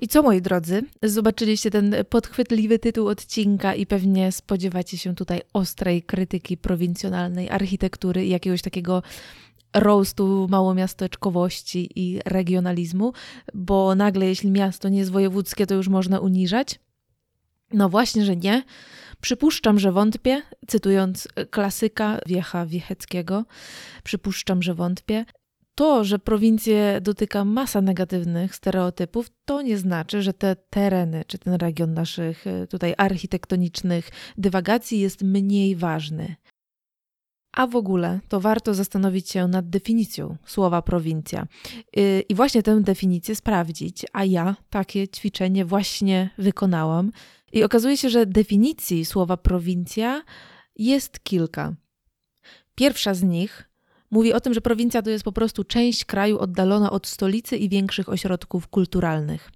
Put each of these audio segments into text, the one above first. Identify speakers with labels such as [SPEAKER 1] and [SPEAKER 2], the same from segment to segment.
[SPEAKER 1] I co, moi drodzy, zobaczyliście ten podchwytliwy tytuł odcinka i pewnie spodziewacie się tutaj ostrej krytyki prowincjonalnej architektury jakiegoś takiego roastu małomiasteczkowości i regionalizmu, bo nagle jeśli miasto nie jest wojewódzkie, to już można uniżać. No właśnie, że nie. Przypuszczam, że wątpię, cytując klasyka Wiecha Wiecheckiego, przypuszczam, że wątpię. To, że prowincję dotyka masa negatywnych stereotypów, to nie znaczy, że te tereny, czy ten region naszych e, tutaj architektonicznych dywagacji jest mniej ważny. A w ogóle to warto zastanowić się nad definicją słowa prowincja y, i właśnie tę definicję sprawdzić, a ja takie ćwiczenie właśnie wykonałam. I okazuje się, że definicji słowa prowincja jest kilka. Pierwsza z nich mówi o tym, że prowincja to jest po prostu część kraju oddalona od stolicy i większych ośrodków kulturalnych.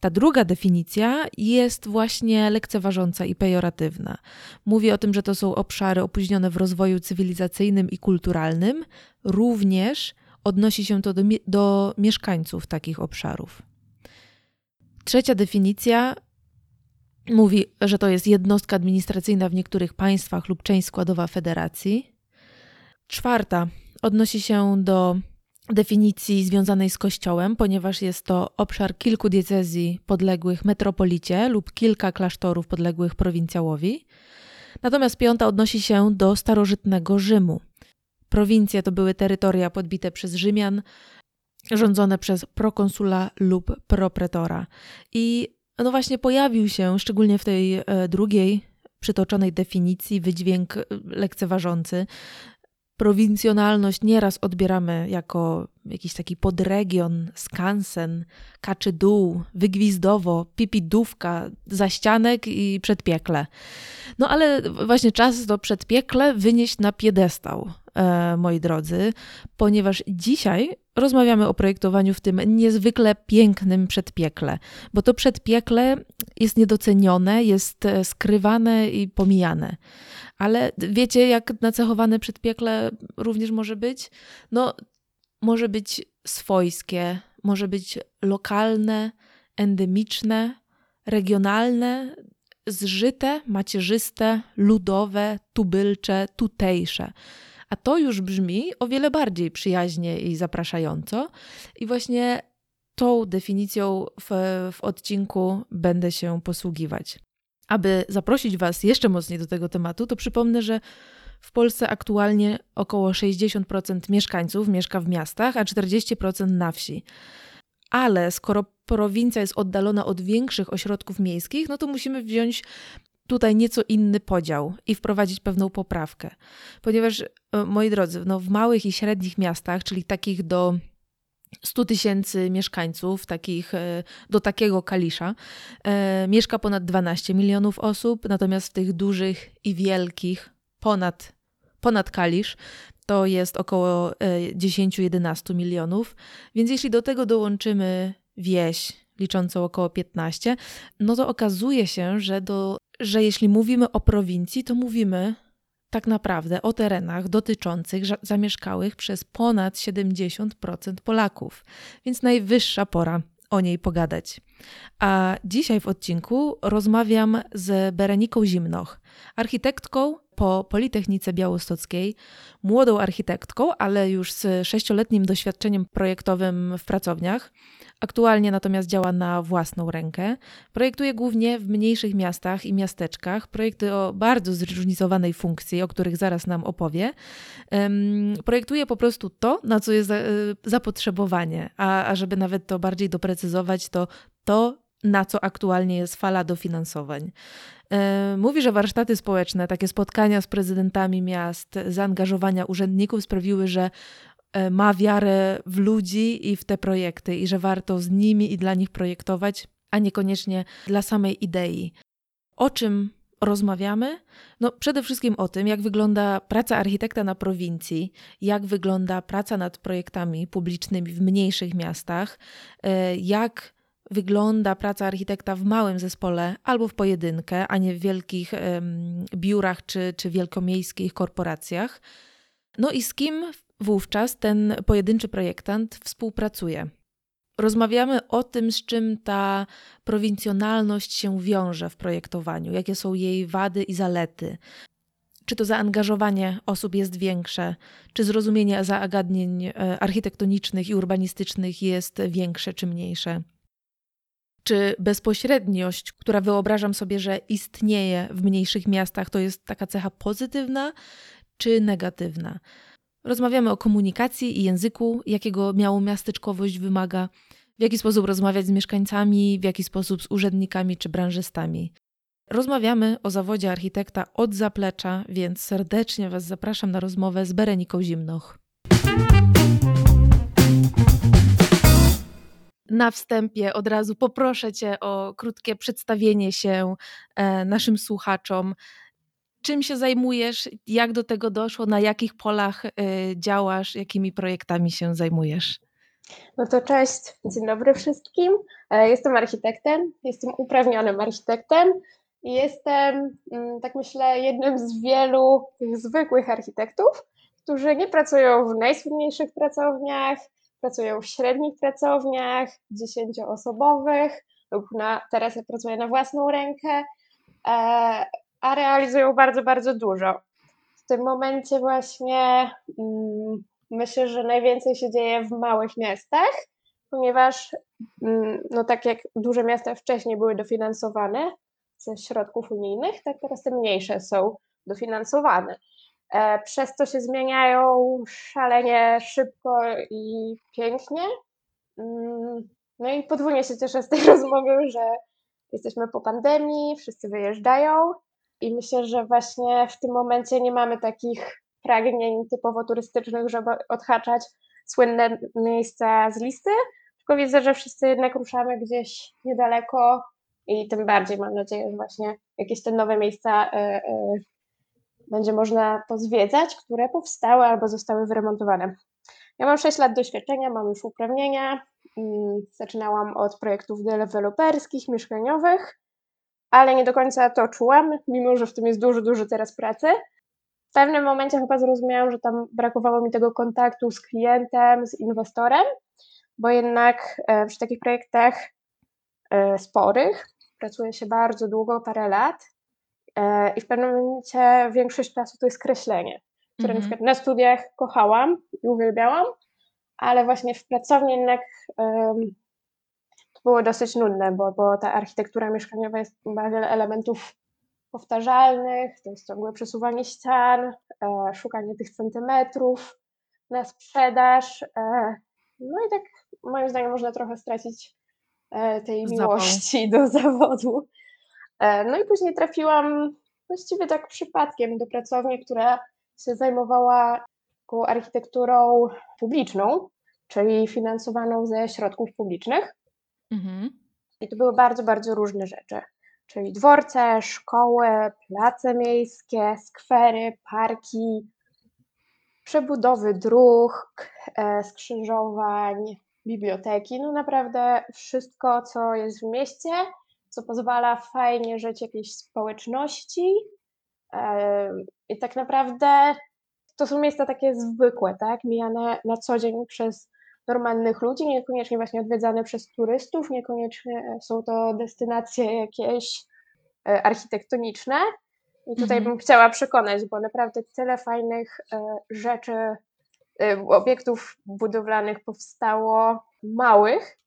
[SPEAKER 1] Ta druga definicja jest właśnie lekceważąca i pejoratywna. Mówi o tym, że to są obszary opóźnione w rozwoju cywilizacyjnym i kulturalnym, również odnosi się to do, do mieszkańców takich obszarów. Trzecia definicja mówi, że to jest jednostka administracyjna w niektórych państwach lub część składowa federacji. Czwarta odnosi się do definicji związanej z Kościołem, ponieważ jest to obszar kilku diecezji podległych metropolicie lub kilka klasztorów podległych prowincjałowi. Natomiast piąta odnosi się do starożytnego Rzymu. Prowincje to były terytoria podbite przez Rzymian, rządzone przez prokonsula lub propretora. I no właśnie pojawił się, szczególnie w tej e, drugiej przytoczonej definicji, wydźwięk e, lekceważący, prowincjonalność nieraz odbieramy jako jakiś taki podregion, skansen, kaczy dół, wygwizdowo, pipidówka, zaścianek i przedpiekle. No ale właśnie czas to przedpiekle wynieść na piedestał, e, moi drodzy, ponieważ dzisiaj rozmawiamy o projektowaniu w tym niezwykle pięknym przedpiekle, bo to przedpiekle jest niedocenione, jest e, skrywane i pomijane. Ale wiecie, jak nacechowane przedpiekle również może być? No, może być swojskie, może być lokalne, endemiczne, regionalne, zżyte, macierzyste, ludowe, tubylcze, tutejsze. A to już brzmi o wiele bardziej przyjaźnie i zapraszająco. I właśnie tą definicją w, w odcinku będę się posługiwać. Aby zaprosić Was jeszcze mocniej do tego tematu, to przypomnę, że w Polsce aktualnie około 60% mieszkańców mieszka w miastach, a 40% na wsi. Ale skoro prowincja jest oddalona od większych ośrodków miejskich, no to musimy wziąć tutaj nieco inny podział i wprowadzić pewną poprawkę. Ponieważ, e, moi drodzy, no w małych i średnich miastach, czyli takich do 100 tysięcy mieszkańców, takich, e, do takiego Kalisza, e, mieszka ponad 12 milionów osób, natomiast w tych dużych i wielkich, ponad, ponad Kalisz, to jest około 10-11 milionów. Więc jeśli do tego dołączymy wieś, liczącą około 15, no to okazuje się, że do że jeśli mówimy o prowincji, to mówimy tak naprawdę o terenach dotyczących zamieszkałych przez ponad 70% Polaków, więc najwyższa pora o niej pogadać. A dzisiaj w odcinku rozmawiam z Bereniką Zimnoch, architektką po Politechnice Białostockiej, młodą architektką, ale już z sześcioletnim doświadczeniem projektowym w pracowniach. Aktualnie natomiast działa na własną rękę. Projektuje głównie w mniejszych miastach i miasteczkach, projekty o bardzo zróżnicowanej funkcji, o których zaraz nam opowie. projektuje po prostu to, na co jest e, zapotrzebowanie, a, a żeby nawet to bardziej doprecyzować, to to, na co aktualnie jest fala dofinansowań. E, mówi, że warsztaty społeczne, takie spotkania z prezydentami miast, zaangażowania urzędników sprawiły, że e, ma wiarę w ludzi i w te projekty, i że warto z nimi i dla nich projektować, a niekoniecznie dla samej idei. O czym rozmawiamy? No, przede wszystkim o tym, jak wygląda praca architekta na prowincji, jak wygląda praca nad projektami publicznymi w mniejszych miastach, e, jak wygląda praca architekta w małym zespole albo w pojedynkę, a nie w wielkich um, biurach czy, czy wielkomiejskich korporacjach. No i z kim wówczas ten pojedynczy projektant współpracuje? Rozmawiamy o tym, z czym ta prowincjonalność się wiąże w projektowaniu, jakie są jej wady i zalety. Czy to zaangażowanie osób jest większe, czy zrozumienie zagadnień e, architektonicznych i urbanistycznych jest większe czy mniejsze? Czy bezpośredniość, która wyobrażam sobie, że istnieje w mniejszych miastach, to jest taka cecha pozytywna czy negatywna? Rozmawiamy o komunikacji i języku, jakiego miało miasteczkowość wymaga, w jaki sposób rozmawiać z mieszkańcami, w jaki sposób z urzędnikami czy branżystami. Rozmawiamy o zawodzie architekta od zaplecza, więc serdecznie Was zapraszam na rozmowę z Bereniką Zimnoch. Na wstępie od razu poproszę Cię o krótkie przedstawienie się e, naszym słuchaczom. Czym się zajmujesz? Jak do tego doszło? Na jakich polach e, działasz? Jakimi projektami się zajmujesz?
[SPEAKER 2] No to cześć, dzień dobry wszystkim. E, jestem architektem, jestem uprawnionym architektem i jestem, mm, tak myślę, jednym z wielu zwykłych architektów, którzy nie pracują w najsłynniejszych pracowniach, pracują w średnich pracowniach, dziesięcioosobowych, lub na, teraz pracuję na własną rękę, e, a realizują bardzo, bardzo dużo. W tym momencie właśnie mm, myślę, że najwięcej się dzieje w małych miastach, ponieważ mm, no tak jak duże miasta wcześniej były dofinansowane ze środków unijnych, tak teraz te mniejsze są dofinansowane. E, przez to się zmieniają szalenie szybko i pięknie. Mm, no i podwójnie się cieszę z tej rozmowy, że jesteśmy po pandemii, wszyscy wyjeżdżają i myślę, że właśnie w tym momencie nie mamy takich pragnień typowo turystycznych, żeby odhaczać słynne miejsca z listy, tylko widzę, że wszyscy jednak ruszamy gdzieś niedaleko i tym bardziej mam nadzieję, że właśnie jakieś te nowe miejsca y, y, będzie można pozwiedzać, które powstały albo zostały wyremontowane. Ja mam 6 lat doświadczenia, mam już uprawnienia. Mm, zaczynałam od projektów deweloperskich, mieszkaniowych, ale nie do końca to czułam, mimo że w tym jest dużo, dużo teraz pracy. W pewnym momencie chyba zrozumiałam, że tam brakowało mi tego kontaktu z klientem, z inwestorem, bo jednak e, przy takich projektach e, sporych pracuje się bardzo długo, parę lat i w pewnym momencie większość czasu to jest kreślenie, które mm-hmm. na mhm. na studiach kochałam i uwielbiałam, ale właśnie w pracowni jednak um, to było dosyć nudne, bo, bo ta architektura mieszkaniowa jest, ma wiele elementów powtarzalnych, to jest ciągłe przesuwanie ścian, e, szukanie tych centymetrów na sprzedaż. E, no i tak moim zdaniem można trochę stracić e, tej miłości do zawodu. E, no i później trafiłam właściwie tak przypadkiem do pracowni, która się zajmowała taką architekturą publiczną, czyli finansowaną ze środków publicznych. Mhm. I to były bardzo, bardzo różne rzeczy czyli dworce, szkoły, place miejskie, skwery, parki, przebudowy dróg, e, skrzyżowań, biblioteki. No naprawdę wszystko, co jest w mieście, co pozwala fajnie żyć jakiejś społeczności. E, I tak naprawdę to są miejsca takie zwykłe, tak, mijane na co dzień przez normalnych ludzi, niekoniecznie właśnie odwiedzane przez turystów, niekoniecznie są to destynacje jakieś e, architektoniczne. I tutaj mhm. bym chciała przekonać, bo naprawdę tyle fajnych e, rzeczy, e, obiektów budowlanych powstało małych,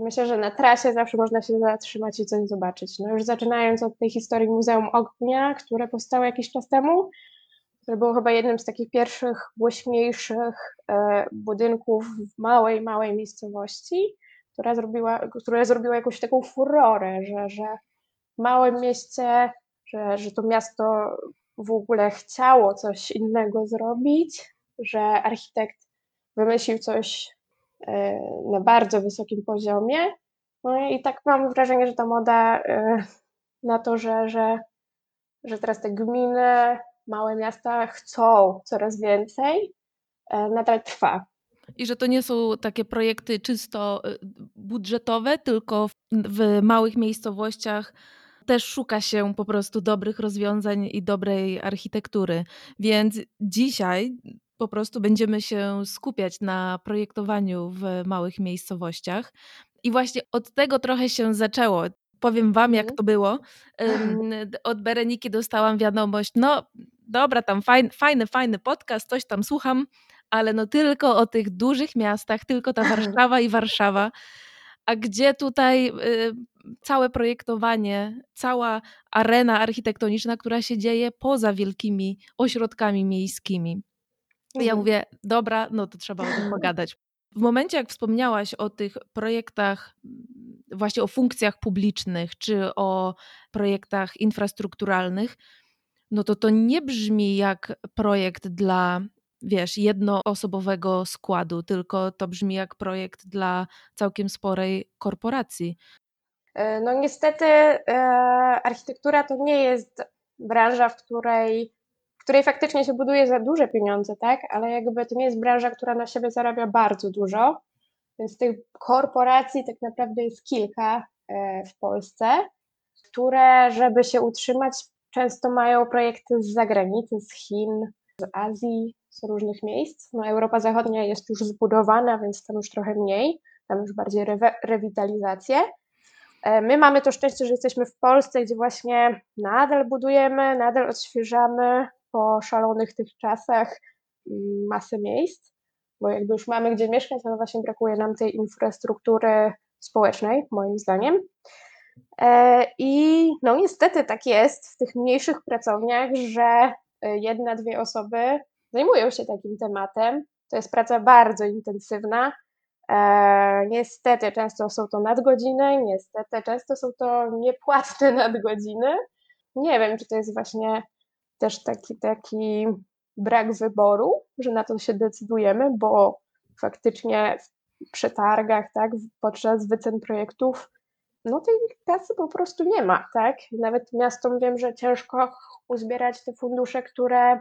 [SPEAKER 2] myślę, że na trasie zawsze można się zatrzymać i coś zobaczyć. No już zaczynając od tej historii Muzeum Ognia, które powstało jakiś czas temu, które było chyba jednym z takich pierwszych głośniejszych e, budynków w małej, małej miejscowości, która zrobiła, która zrobiła jakąś taką furorę, że, że w małym mieście, że, że to miasto w ogóle chciało coś innego zrobić, że architekt wymyślił coś na bardzo wysokim poziomie. No i tak mam wrażenie, że ta moda e, na to, że, że, że teraz te gminy małe miasta chcą coraz więcej, e, nadal trwa.
[SPEAKER 1] I że to nie są takie projekty czysto e, budżetowe, tylko w małych miejscowościach też szuka się po prostu dobrych rozwiązań i dobrej architektury. Więc dzisiaj po prostu będziemy się skupiać na projektowaniu w małych miejscowościach. I właśnie od tego trochę się zaczęło. Powiem Wam, jak mhm. to było. Od Bereniki dostałam wiadomość, no dobra, tam fajny, fajny, fajny podcast, coś tam słucham, ale no tylko o tych dużych miastach, tylko ta Warszawa i Warszawa. A gdzie tutaj y, całe projektowanie, cała arena architektoniczna, która się dzieje poza wielkimi ośrodkami miejskimi? Ja mhm. mówię, dobra, no to trzeba o tym pogadać. W momencie, jak wspomniałaś o tych projektach, właśnie o funkcjach publicznych, czy o projektach infrastrukturalnych, no to to nie brzmi jak projekt dla, wiesz, jednoosobowego składu, tylko to brzmi jak projekt dla całkiem sporej korporacji.
[SPEAKER 2] E, no niestety e, architektura to nie jest branża, w której której faktycznie się buduje za duże pieniądze, tak? Ale jakby to nie jest branża, która na siebie zarabia bardzo dużo, więc tych korporacji tak naprawdę jest kilka e, w Polsce, które, żeby się utrzymać, często mają projekty z zagranicy, z Chin, z Azji, z różnych miejsc. No, Europa Zachodnia jest już zbudowana, więc tam już trochę mniej, tam już bardziej re rewitalizację. E, my mamy to szczęście, że jesteśmy w Polsce, gdzie właśnie nadal budujemy, nadal odświeżamy, po szalonych tych czasach masę miejsc, bo jakby już mamy gdzie mieszkać, ale właśnie brakuje nam tej infrastruktury społecznej, moim zdaniem. E, I no niestety tak jest w tych mniejszych pracowniach, że e, jedna, dwie osoby zajmują się takim tematem. To jest praca bardzo intensywna. E, niestety często są to nadgodziny, niestety często są to niepłatne nadgodziny. Nie wiem, czy to jest właśnie też taki, taki brak wyboru, że na to się decydujemy, bo faktycznie w przetargach, tak, podczas wycen projektów, no tej pracy po prostu nie ma, tak? Nawet miastom wiem, że ciężko uzbierać te fundusze, które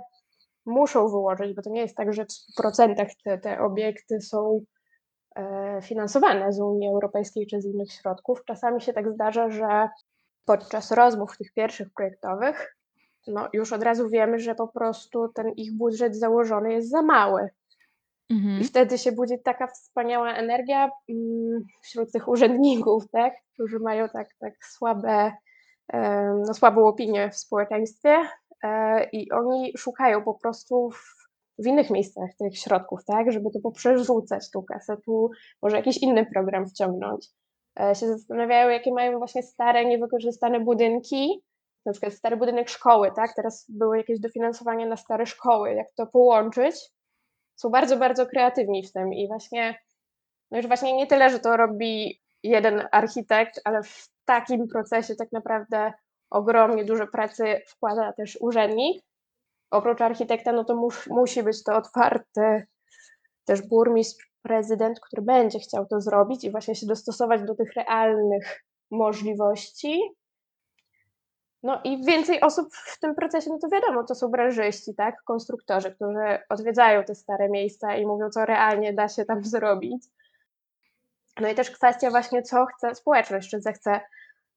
[SPEAKER 2] muszą wyłożyć, bo to nie jest tak, że w procentach te, te obiekty są e, finansowane z Unii Europejskiej czy z innych środków. Czasami się tak zdarza, że podczas rozmów tych pierwszych projektowych no już od razu wiemy, że po prostu ten ich budżet założony jest za mały. Mhm. I wtedy się budzi taka wspaniała energia mm, wśród tych urzędników, tak, którzy mają tak, tak słabe, no, słabą opinię w społeczeństwie e, i oni szukają po prostu w, w innych miejscach tych środków, tak, żeby to poprzerzucać tu kasę, tu może jakiś inny program wciągnąć. E, się zastanawiają, jakie mają właśnie stare, niewykorzystane budynki, na przykład stary budynek szkoły, tak? Teraz było jakieś dofinansowanie na stare szkoły, jak to połączyć. Są bardzo, bardzo kreatywni w tym i właśnie, no już właśnie nie tyle, że to robi jeden architekt, ale w takim procesie tak naprawdę ogromnie dużo pracy wkłada też urzędnik. Oprócz architekta, no to mus, musi być to otwarty też burmistrz, prezydent, który będzie chciał to zrobić i właśnie się dostosować do tych realnych możliwości no i więcej osób w tym procesie, no to wiadomo, to są branżyści, tak, konstruktorzy, którzy odwiedzają te stare miejsca i mówią, co realnie da się tam zrobić. No i też kwestia właśnie, co chce społeczność, czy zechce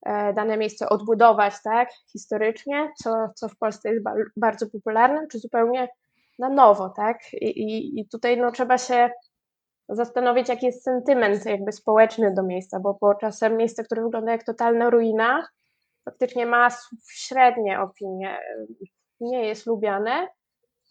[SPEAKER 2] e, dane miejsce odbudować, tak, historycznie, co, co w Polsce jest bardzo popularne, czy zupełnie na nowo, tak, i, i, i tutaj no trzeba się zastanowić, jaki jest sentyment jakby społeczny do miejsca, bo, bo czasem miejsce, które wygląda jak totalna ruina, faktycznie ma średnie opinie, nie jest lubiane,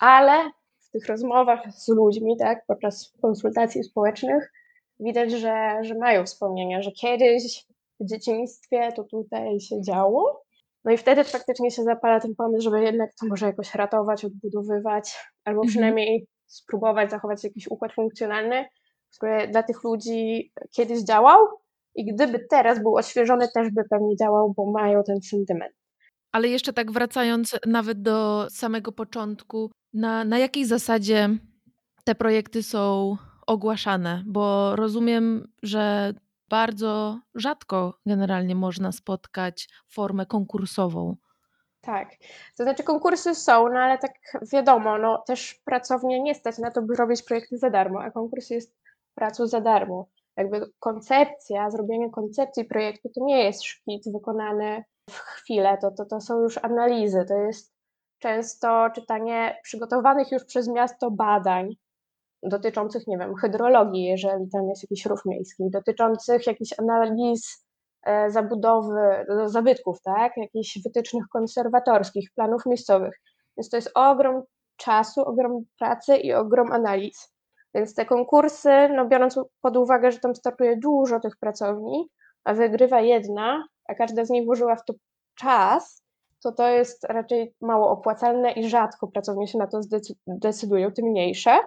[SPEAKER 2] ale w tych rozmowach z ludźmi, tak, podczas konsultacji społecznych, widać, że, że mają wspomnienia, że kiedyś w dzieciństwie to tutaj się działo. No i wtedy faktycznie się zapala ten pomysł, żeby jednak to może jakoś ratować, odbudowywać, albo mhm. przynajmniej spróbować zachować jakiś układ funkcjonalny, który dla tych ludzi kiedyś działał, i gdyby teraz był odświeżony, też by pewnie działał, bo mają ten sentyment.
[SPEAKER 1] Ale jeszcze tak wracając nawet do samego początku, na, na jakiej zasadzie te projekty są ogłaszane? Bo rozumiem, że bardzo rzadko generalnie można spotkać formę konkursową.
[SPEAKER 2] Tak, to znaczy konkursy są, no ale tak wiadomo, no też pracownie nie stać na to, by robić projekty za darmo, a konkurs jest pracą za darmo. Jakby koncepcja, zrobienie koncepcji projektu to nie jest szkic wykonany w chwilę, to, to, to są już analizy, to jest często czytanie przygotowanych już przez miasto badań dotyczących, nie wiem, hydrologii, jeżeli tam jest jakiś rów miejski, dotyczących jakichś analiz e, zabudowy, no, zabytków, tak, jakichś wytycznych konserwatorskich, planów miejscowych. Więc to jest ogrom czasu, ogrom pracy i ogrom analiz. Więc te konkursy, no biorąc pod uwagę, że tam startuje dużo tych pracowni, a wygrywa jedna, a każda z nich włożyła w to czas, to to jest raczej mało opłacalne i rzadko pracownie się na to zdecydują, tym mniejsze.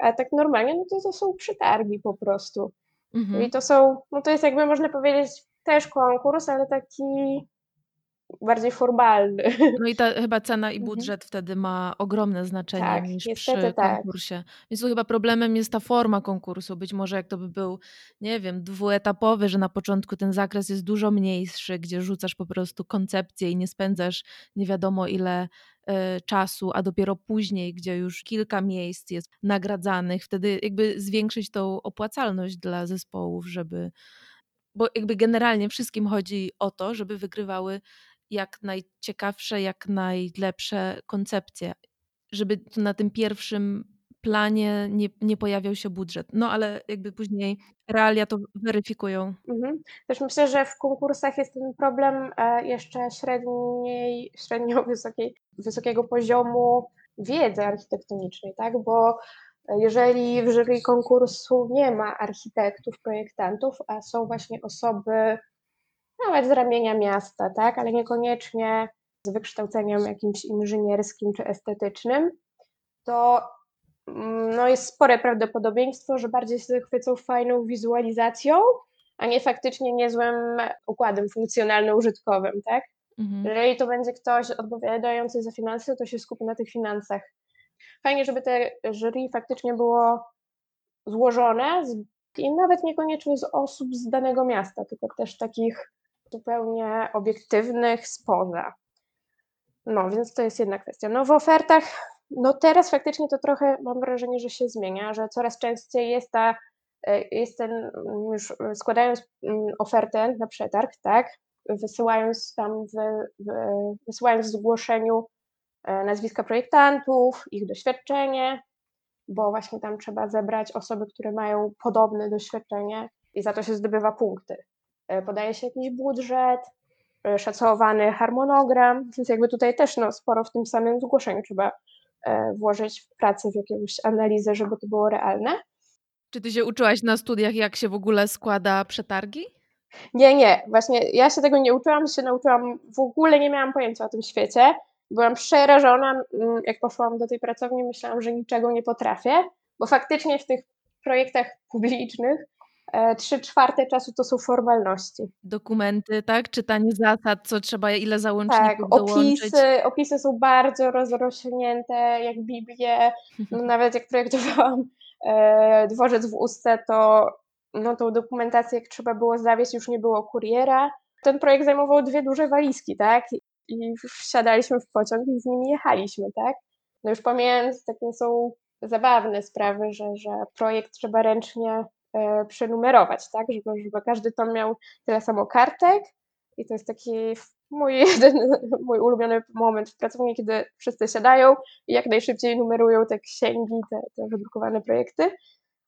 [SPEAKER 2] A tak normalnie, no to, to są przetargi po prostu. Mhm. I to są, no to jest jakby można powiedzieć też konkurs, ale taki bardziej formalny.
[SPEAKER 1] No i ta chyba cena i mhm. budżet mhm. wtedy ma ogromne znaczenie tak, niż przy tak. konkursie. Więc tu chyba problemem jest ta forma konkursu. Być może jak to by był, nie wiem, dwuetapowy, że na początku ten zakres jest dużo mniejszy, gdzie rzucasz po prostu koncepcję i nie spędzasz nie wiadomo ile y, czasu, a dopiero później, gdzie już kilka miejsc jest nagradzanych, wtedy jakby zwiększyć tą opłacalność dla zespołów, żeby bo jakby generalnie wszystkim chodzi o to, żeby wygrywały jak najciekawsze, jak najlepsze koncepcje, żeby na tym pierwszym planie nie, nie pojawiał się budżet. No ale jakby później realia to weryfikują. Mhm.
[SPEAKER 2] Też myślę, że w konkursach jest ten problem e, jeszcze średniej, średnio wysokiej, wysokiego poziomu wiedzy architektonicznej, tak? Bo jeżeli w jury konkursu nie ma architektów, projektantów, a są właśnie osoby nawet z ramienia miasta, tak, ale niekoniecznie z wykształceniem jakimś inżynierskim czy estetycznym, to mm, no jest spore prawdopodobieństwo, że bardziej się zachwycą fajną wizualizacją, a nie faktycznie niezłym układem funkcjonalno-użytkowym, tak? Mhm. Jeżeli to będzie ktoś odpowiadający za finanse, to się skupi na tych finansach. Fajnie, żeby te jury faktycznie było złożone z, i nawet niekoniecznie z osób z danego miasta, tylko też takich zupełnie obiektywnych spoza. No, więc to jest jedna kwestia. No w ofertach, no teraz faktycznie to trochę mam wrażenie, że się zmienia, że coraz częściej jest ta, e, jest ten, już składając mm, ofertę na przetarg, tak, wysyłając tam, w, w, wysyłając w zgłoszeniu e, nazwiska projektantów, ich doświadczenie, bo właśnie tam trzeba zebrać osoby, które mają podobne doświadczenie i za to się zdobywa punkty. E, podaje się jakiś budżet, e, szacowany harmonogram, więc jakby tutaj też no, sporo w tym samym zgłoszeniu trzeba e, włożyć w pracę, w jakąś analizę, żeby to było realne.
[SPEAKER 1] Czy ty się uczyłaś na studiach, jak się w ogóle składa przetargi?
[SPEAKER 2] Nie, nie. Właśnie ja się tego nie uczyłam, się nauczyłam, w ogóle nie miałam pojęcia o tym świecie. Byłam przerażona, mm, jak poszłam do tej pracowni, myślałam, że niczego nie potrafię, bo faktycznie w tych projektach publicznych trzy czwarte czasu to są formalności.
[SPEAKER 1] Dokumenty, tak? Czytanie zasad, co trzeba, ile załączników tak,
[SPEAKER 2] opisy, opisy są bardzo rozrośnięte, jak Biblię. No, nawet jak projektowałam e, dworzec w Ustce, to no, tą dokumentację, jak trzeba było zawieźć, już nie było kuriera. Ten projekt zajmował dwie duże walizki, tak? I wsiadaliśmy w pociąg i z nimi jechaliśmy, tak? No już pomijając, takie są zabawne sprawy, że, że projekt trzeba ręcznie E, przenumerować, tak, żeby, żeby każdy tom miał tyle samo kartek i to jest taki mój jeden, mój ulubiony moment w pracowni, kiedy wszyscy siadają i jak najszybciej numerują te księgi, te, te wydrukowane projekty.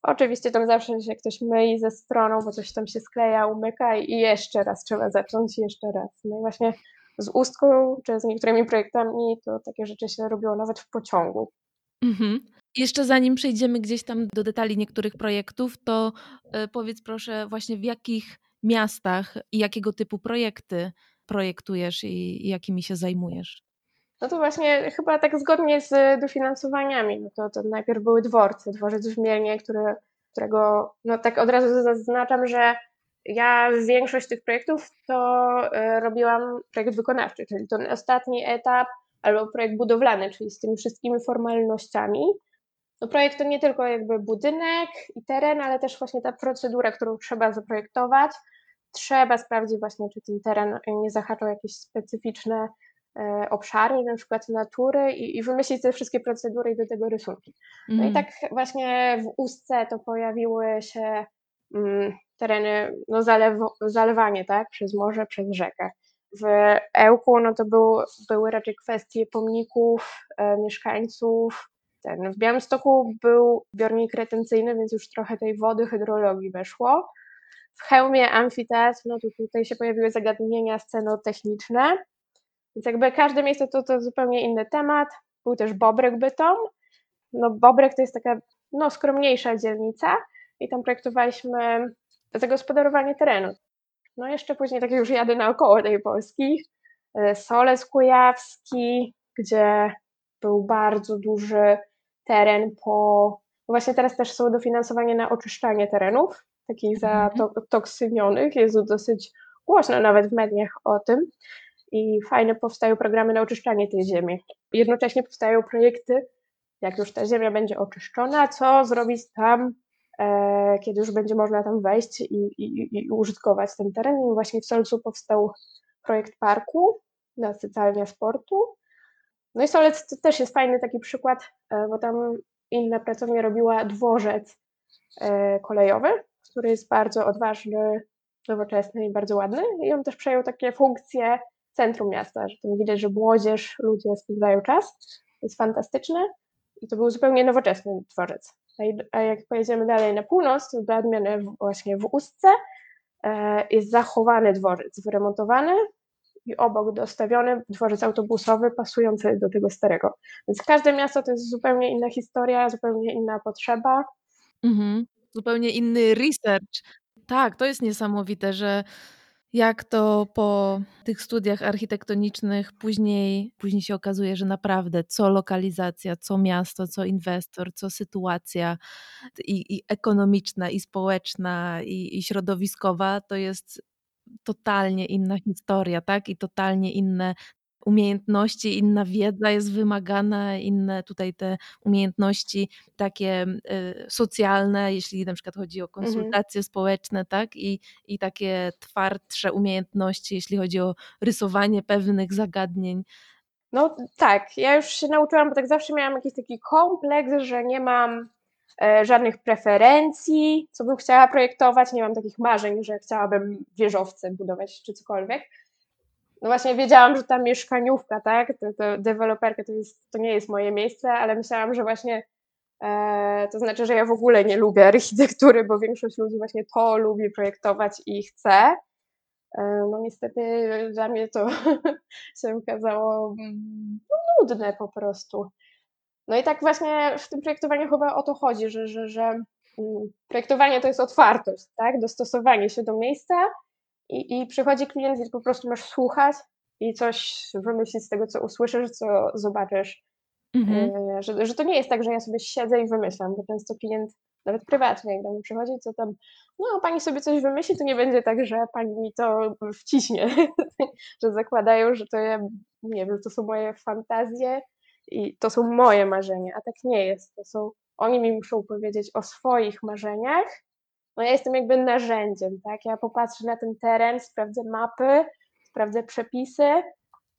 [SPEAKER 2] Oczywiście tam zawsze się ktoś myli ze stroną, bo coś tam się skleja, umyka i jeszcze raz trzeba zacząć, jeszcze raz. No i właśnie z ustką czy z niektórymi projektami to takie rzeczy się robiło nawet w pociągu.
[SPEAKER 1] Mhm. Jeszcze zanim przejdziemy gdzieś tam do detali niektórych projektów, to e, powiedz proszę właśnie w jakich miastach i jakiego typu projekty projektujesz i, jakimi się zajmujesz?
[SPEAKER 2] No to właśnie chyba tak zgodnie z dofinansowaniami. No to, to najpierw były dworce, dworzec w Mielnie, który, którego no tak od razu zaznaczam, że ja większość tych projektów to e, robiłam projekt wykonawczy, czyli ten ostatni etap albo projekt budowlany, czyli z tymi wszystkimi formalnościami. No projekt to nie tylko jakby budynek i teren, ale też właśnie ta procedura, którą trzeba zaprojektować. Trzeba sprawdzić właśnie, czy ten teren nie zahaczał jakieś specyficzne e, obszary, na przykład natury i, i, wymyślić te wszystkie procedury i do tego rysunki. No mm. i tak właśnie w Ustce to pojawiły się mm, tereny, no zalew, zalewanie, tak, przez morze, przez rzekę. W Ełku, no to był, były raczej kwestie pomników, e, mieszkańców. Ten, w Białymstoku był zbiornik retencyjny, więc już trochę tej wody, hydrologii weszło. W hełmie amfiteatr, no to tutaj się pojawiły zagadnienia scenotechniczne, więc jakby każde miejsce to, to zupełnie inny temat. Był też Bobrek Bytom. No Bobrek to jest taka no, skromniejsza dzielnica i tam projektowaliśmy zagospodarowanie terenu. No jeszcze później tak już jadę naokoło tej Polski. E, Solec Kujawski, gdzie był bardzo duży teren po... Właśnie teraz też są dofinansowanie na oczyszczanie terenów, takich mhm. zatoksynionych. Jest dosyć głośno nawet w mediach o tym i fajne powstają programy na oczyszczanie tej ziemi. Jednocześnie powstają projekty, jak już ta ziemia będzie oczyszczona, co zrobić tam, e, kiedy już będzie można tam wejść i, i, i użytkować ten teren. I właśnie w Solcu powstał projekt parku na sycalnia sportu. No i Solec to też jest fajny taki przykład, e, bo tam inna pracownia robiła dworzec e, kolejowy, który jest bardzo odważny, nowoczesny i bardzo ładny. I on też przejął takie funkcje centrum miasta, że tam widać, że młodzież, ludzie spędzają czas. Jest fantastyczne i to był zupełnie nowoczesny dworzec. A jak pojedziemy dalej na północ, to dla odmiany właśnie w Ustce e, jest zachowany dworzec, wyremontowany i obok dostawiony dworzec autobusowy pasujący do tego starego. Więc każde miasto to jest zupełnie inna historia, zupełnie inna potrzeba.
[SPEAKER 1] Mhm. Zupełnie inny research. Tak, to jest niesamowite, że jak to po tych studiach architektonicznych później, później się okazuje, że naprawdę co lokalizacja, co miasto, co inwestor, co sytuacja i, i ekonomiczna, i społeczna, i, i środowiskowa, to jest totalnie inna historia, tak? I totalnie inne umiejętności, inna wiedza jest wymagana, inne tutaj te umiejętności takie y, socjalne, jeśli na przykład chodzi o mhm. konsultacje mhm. społeczne, tak? I, I takie twardsze umiejętności, jeśli chodzi o rysowanie pewnych zagadnień.
[SPEAKER 2] No tak, ja już się nauczyłam, bo tak zawsze miałam jakiś taki kompleks, że nie mam żadnych preferencji, co bym chciała projektować, nie mam takich marzeń, że chciałabym wieżowce budować czy cokolwiek no właśnie wiedziałam, że ta mieszkaniówka, tak, to, to deweloperka to, jest, to nie jest moje miejsce, ale myślałam, że właśnie e, to znaczy, że ja w ogóle nie lubię architektury, bo większość ludzi właśnie to lubi projektować i chce. E, no niestety dla mnie to się okazało mm, nudne po prostu. No i tak właśnie w tym projektowaniu chyba o to chodzi, że, że, że mm, projektowanie to jest otwartość, tak? Dostosowanie się do miejsca i, i przychodzi klient i po prostu masz słuchać i coś wymyślić z tego, co usłyszysz, co zobaczysz. Mhm. E, że, że to nie jest tak, że ja sobie siedzę i wymyślam, bo często klient, nawet prywatnie, jak do mnie przychodzi, co tam, no pani sobie coś wymyśli, to nie będzie tak, że pani mi to wciśnie, że zakładają, że to ja, nie wiem, to są moje fantazje i to są moje marzenia, a tak nie jest. To są, oni mi muszą powiedzieć o swoich marzeniach, no ja jestem jakby narzędziem, tak? Ja popatrzę na ten teren, sprawdzę mapy, sprawdzę przepisy,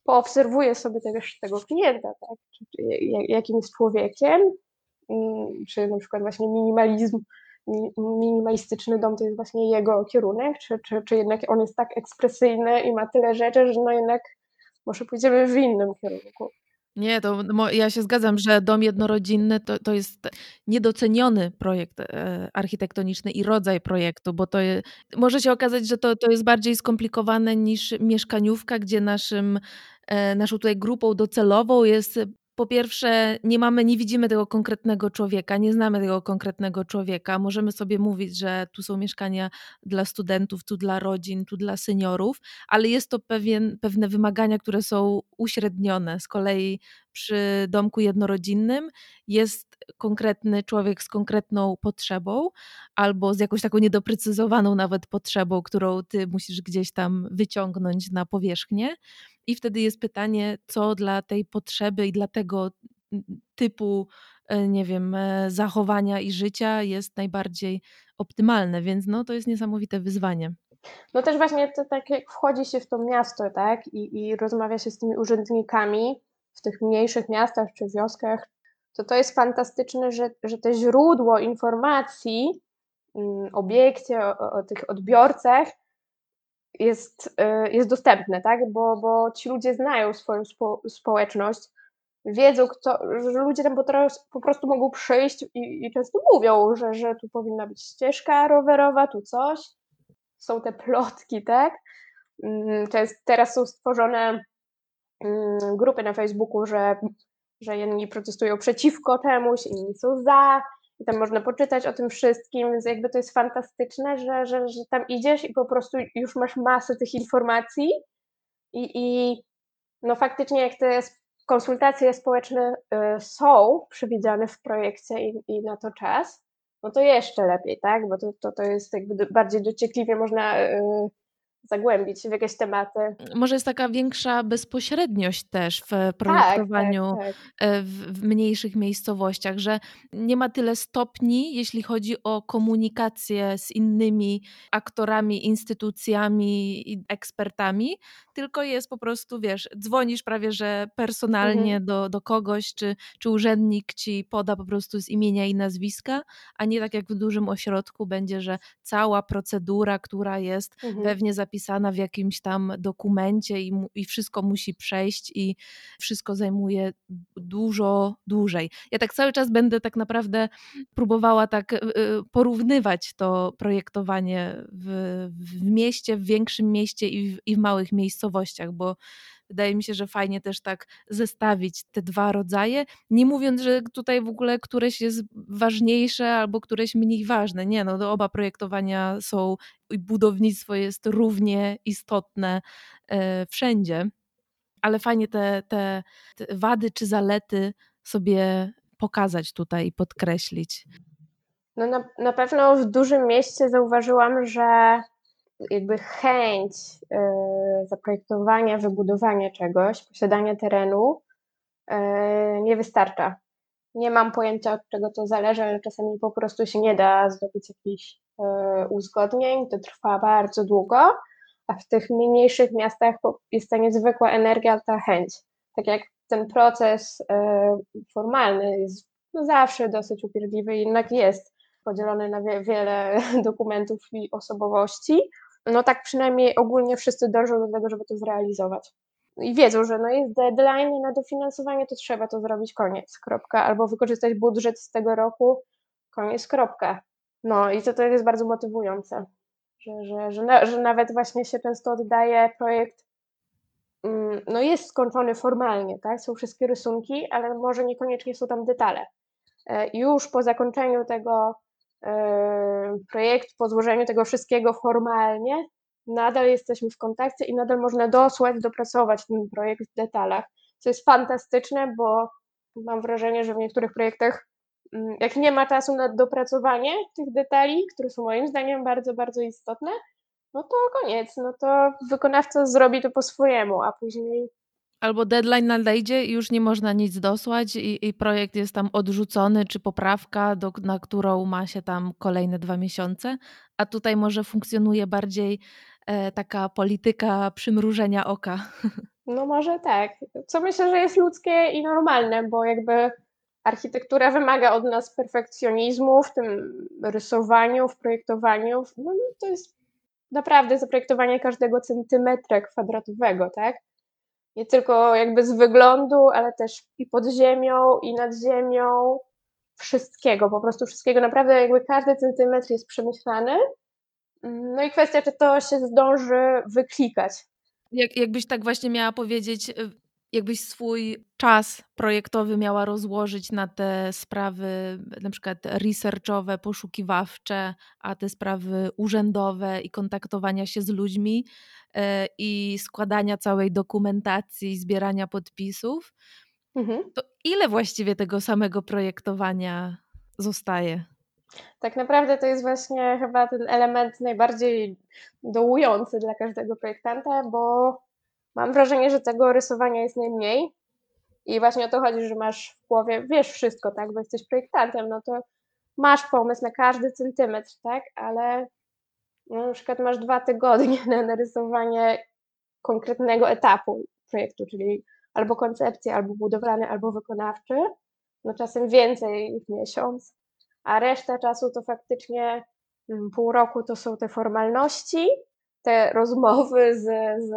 [SPEAKER 2] poobserwuję sobie też tego klienta, tak? Czy, czy, jakim jest człowiekiem, mm, czy na przykład właśnie minimalizm, minimalistyczny dom to jest właśnie jego kierunek, czy, czy, czy jednak on jest tak ekspresyjny i ma tyle rzeczy, że no jednak może pójdziemy w innym kierunku.
[SPEAKER 1] Nie, to ja się zgadzam, że dom jednorodzinny to, to jest niedoceniony projekt e, architektoniczny i rodzaj projektu, bo to może się okazać, że to, to jest bardziej skomplikowane niż mieszkaniówka, gdzie naszym, e, naszą tutaj grupą docelową jest po pierwsze, nie mamy, nie widzimy tego konkretnego człowieka, nie znamy tego konkretnego człowieka. Możemy sobie mówić, że tu są mieszkania dla studentów, tu dla rodzin, tu dla seniorów, ale jest to pewien, pewne wymagania, które są uśrednione. Z kolei przy domku jednorodzinnym jest konkretny człowiek z konkretną potrzebą albo z jakąś taką niedoprecyzowaną nawet potrzebą, którą ty musisz gdzieś tam wyciągnąć na powierzchnię. I wtedy jest pytanie, co dla tej potrzeby i dla tego typu, e, nie wiem, e, zachowania i życia jest najbardziej optymalne, więc no to jest niesamowite wyzwanie.
[SPEAKER 2] No też właśnie to tak jak wchodzi się w to miasto, tak, i, i rozmawia się z tymi urzędnikami w tych mniejszych miastach czy wioskach, to to jest fantastyczne, że, że to źródło informacji mm, obiekcie, o, o tych odbiorcach jest, y, jest dostępne, tak? Bo, bo ci ludzie znają swoją spo, społeczność, wiedzą, kto, że ludzie tam po prostu mogą przyjść i, i często mówią, że, że tu powinna być ścieżka rowerowa, tu coś. Są te plotki, tak? Mm, teraz są stworzone mm, grupy na Facebooku, że, że jedni protestują przeciwko czemuś, inni są za, i tam można poczytać o tym wszystkim, więc jakby to jest fantastyczne, że, że, że tam idziesz i po prostu już masz masę tych informacji i, i no faktycznie jak te konsultacje społeczne y, są przewidziane w projekcie i, i na to czas, no to jeszcze lepiej, tak? Bo to, to, to jest jakby bardziej dociekliwie można y, zagłębić się w jakieś tematy.
[SPEAKER 1] Może jest taka większa bezpośredniość też w projektowaniu tak, tak, tak. E, w, w, mniejszych miejscowościach, że nie ma tyle stopni, jeśli chodzi o komunikację z innymi aktorami, instytucjami i ekspertami, tylko jest po prostu, wiesz, dzwonisz prawie, że personalnie mhm. do, do kogoś, czy, czy urzędnik ci poda po prostu z imienia i nazwiska, a nie tak jak w dużym ośrodku będzie, że cała procedura, która jest mhm. pewnie zapisana w jakimś tam dokumencie i, i wszystko musi przejść i wszystko zajmuje dużo dłużej. Ja tak cały czas będę tak naprawdę próbowała tak y, y, porównywać to projektowanie w, w mieście, w większym mieście i w, i w małych miejscowościach, bo wydaje mi się, że fajnie też tak zestawić te dwa rodzaje, nie mówiąc, że tutaj w ogóle któreś jest ważniejsze albo któreś mniej ważne. Nie, no oba projektowania są i budownictwo jest równie istotne e, wszędzie, ale fajnie te, te, te wady czy zalety sobie pokazać tutaj i podkreślić.
[SPEAKER 2] No na, na pewno w dużym mieście zauważyłam, że jakby chęć y, zaprojektowania, wybudowania czegoś, posiadania terenu y, nie wystarcza. Nie mam pojęcia, od czego to zależy, ale czasami po prostu się nie da zdobyć jakichś y, uzgodnień, to trwa bardzo długo, a w tych mniejszych miastach jest ta niezwykła energia, ta chęć. Tak jak ten proces formalny jest zawsze dosyć upierdliwy, jednak jest podzielony na wiele dokumentów i osobowości, no tak przynajmniej ogólnie wszyscy dążą do tego, żeby to zrealizować. I wiedzą, że no jest deadline na dofinansowanie, to trzeba to zrobić, koniec, kropka. Albo wykorzystać budżet z tego roku, koniec, kropka. No i to, to jest bardzo motywujące, że, że, że, że nawet właśnie się często oddaje projekt, mm, no jest skończony formalnie, tak, są wszystkie rysunki, ale może niekoniecznie są tam detale. E, już po zakończeniu tego projekt, po złożeniu tego wszystkiego formalnie, nadal jesteśmy w kontakcie i nadal można dosłać, dopracować ten projekt w detalach, co jest fantastyczne, bo mam wrażenie, że w niektórych projektach, mm, jak nie ma czasu na dopracowanie tych detali, które są moim zdaniem bardzo, bardzo istotne, no to koniec, no to wykonawca zrobi to po swojemu, a później
[SPEAKER 1] Albo deadline nadejdzie i już nie można nic dosłać i, i projekt jest tam odrzucony, czy poprawka, do, na którą ma się tam kolejne dwa miesiące, a tutaj może funkcjonuje bardziej e, taka polityka przymrużenia oka.
[SPEAKER 2] No może tak, co myślę, że jest ludzkie i normalne, bo jakby architektura wymaga od nas perfekcjonizmu w tym rysowaniu, w projektowaniu. No, to jest naprawdę zaprojektowanie każdego centymetra kwadratowego, tak? Nie tylko jakby z wyglądu, ale też i pod ziemią, i nad ziemią, wszystkiego, po prostu wszystkiego. Naprawdę jakby każdy centymetr jest przemyślany. No i kwestia, czy to się zdąży wyklikać.
[SPEAKER 1] Jak, jakbyś tak właśnie miała powiedzieć, y, jakbyś swój czas projektowy miała rozłożyć na te sprawy na przykład researchowe, poszukiwawcze, a te sprawy urzędowe i kontaktowania się z ludźmi e, i składania całej dokumentacji, zbierania podpisów, mhm. to ile właściwie tego samego projektowania zostaje?
[SPEAKER 2] Tak naprawdę to jest właśnie chyba ten element najbardziej dołujący dla każdego projektanta, bo mam wrażenie, że tego rysowania jest najmniej. I właśnie o to chodzi, że masz w głowie, wiesz wszystko, tak, bo jesteś projektantem, no to masz pomysł na każdy centymetr, tak, ale no, na przykład masz dwa tygodnie na narysowanie konkretnego etapu projektu, czyli albo koncepcji, albo budowlany, albo wykonawczy, no czasem więcej w miesiąc, a reszta czasu to faktycznie mm, pół roku to są te formalności, te rozmowy z, z,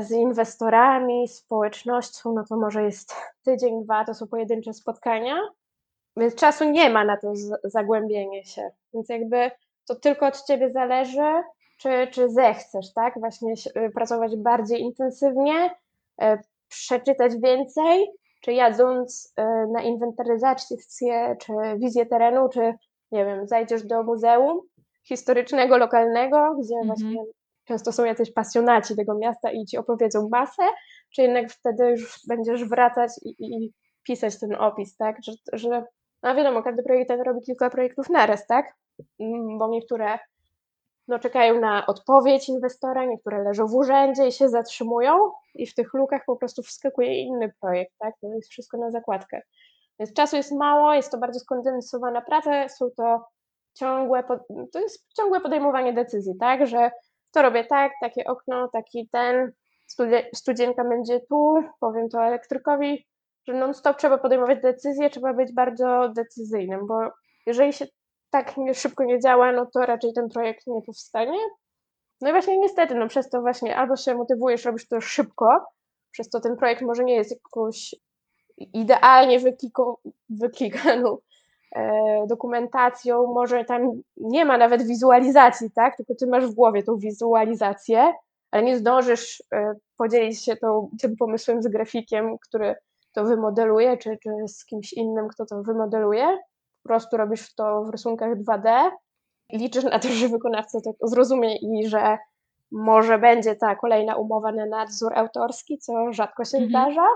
[SPEAKER 2] z inwestorami, społecznością, no to może jest tydzień, dwa, to są pojedyncze spotkania, więc czasu nie ma na to zagłębienie się. Więc jakby to tylko od ciebie zależy, czy, czy zechcesz, tak? Właśnie y, pracować bardziej intensywnie, e, przeczytać więcej, czy jadąc y, na inwentaryzację, czy wizję terenu, czy nie wiem, zajdziesz do muzeum historycznego, lokalnego, gdzie -hmm. właśnie często są jacyś pasjonaci tego miasta i ci opowiedzą masę, czy jednak wtedy już będziesz wracać i, i pisać ten opis, tak? Że, że no wiadomo, każdy projektant robi kilka projektów naraz, tak? Mm, bo niektóre no, czekają na odpowiedź inwestora, niektóre leżą w urzędzie i się zatrzymują i w tych lukach po prostu wskakuje inny projekt, tak? To jest wszystko na zakładkę. Więc czasu jest mało, jest to bardzo skondensowana praca, są to ciągłe, to jest ciągłe podejmowanie decyzji, tak? Że to robię tak, takie okno, taki ten, studzienka będzie tu, powiem to elektrykowi, że non-stop trzeba podejmować decyzje, trzeba być bardzo decyzyjnym, bo jeżeli się tak szybko nie działa, no to raczej ten projekt nie powstanie. No i właśnie niestety, no przez to właśnie albo się motywujesz, robisz to szybko, przez to ten projekt może nie jest jakąś idealnie wykliko, dokumentacją, może tam nie ma nawet wizualizacji, tak, tylko ty masz w głowie tą wizualizację, ale nie zdążysz e, podzielić się tą, tym pomysłem z grafikiem, który to wymodeluje, czy, czy z kimś innym, kto to wymodeluje. Po prostu robisz to w rysunkach 2D i liczysz na to, że wykonawca to zrozumie i że może będzie ta kolejna umowa na nadzór autorski, co rzadko się mhm. zdarza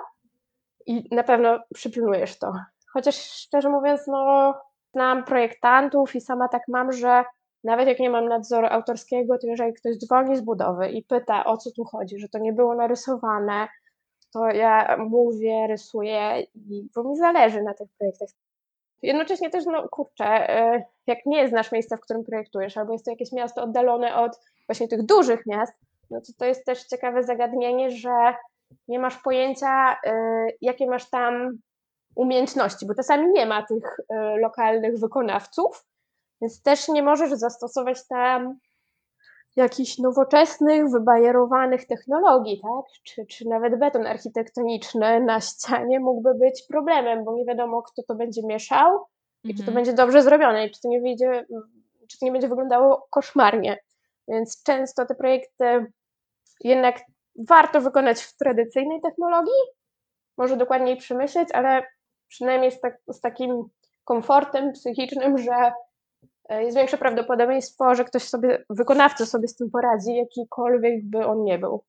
[SPEAKER 2] i na pewno przypilnujesz to. Chociaż szczerze mówiąc, no, znam projektantów i sama tak mam, że nawet jak nie mam nadzoru autorskiego, to jeżeli ktoś dzwoni z budowy i pyta, o co tu chodzi, że to nie było narysowane, to ja mówię, rysuję, bo mi zależy na tych projektach. Jednocześnie też, no kurczę, e, jak nie znasz miejsca, w którym projektujesz, albo jest to jakieś miasto oddalone od właśnie tych dużych miast, no to to jest też ciekawe zagadnienie, że nie masz pojęcia, e, jakie masz tam umiejętności, bo czasami nie ma tych e, lokalnych wykonawców, więc też nie możesz zastosować tam jakichś nowoczesnych, wybajerowanych technologii, tak? Czy, czy nawet beton architektoniczny na ścianie mógłby być problemem, bo nie wiadomo, kto to będzie mieszał i czy to mhm. będzie dobrze zrobione i czy to nie wyjdzie, czy to nie będzie wyglądało koszmarnie. Więc często te projekty jednak warto wykonać w tradycyjnej technologii, może dokładniej przemyśleć, ale przynajmniej z, tak, z takim komfortem psychicznym, że E, jest większe prawdopodobieństwo, że ktoś sobie, wykonawca sobie z tym poradzi, jakikolwiek by on nie był.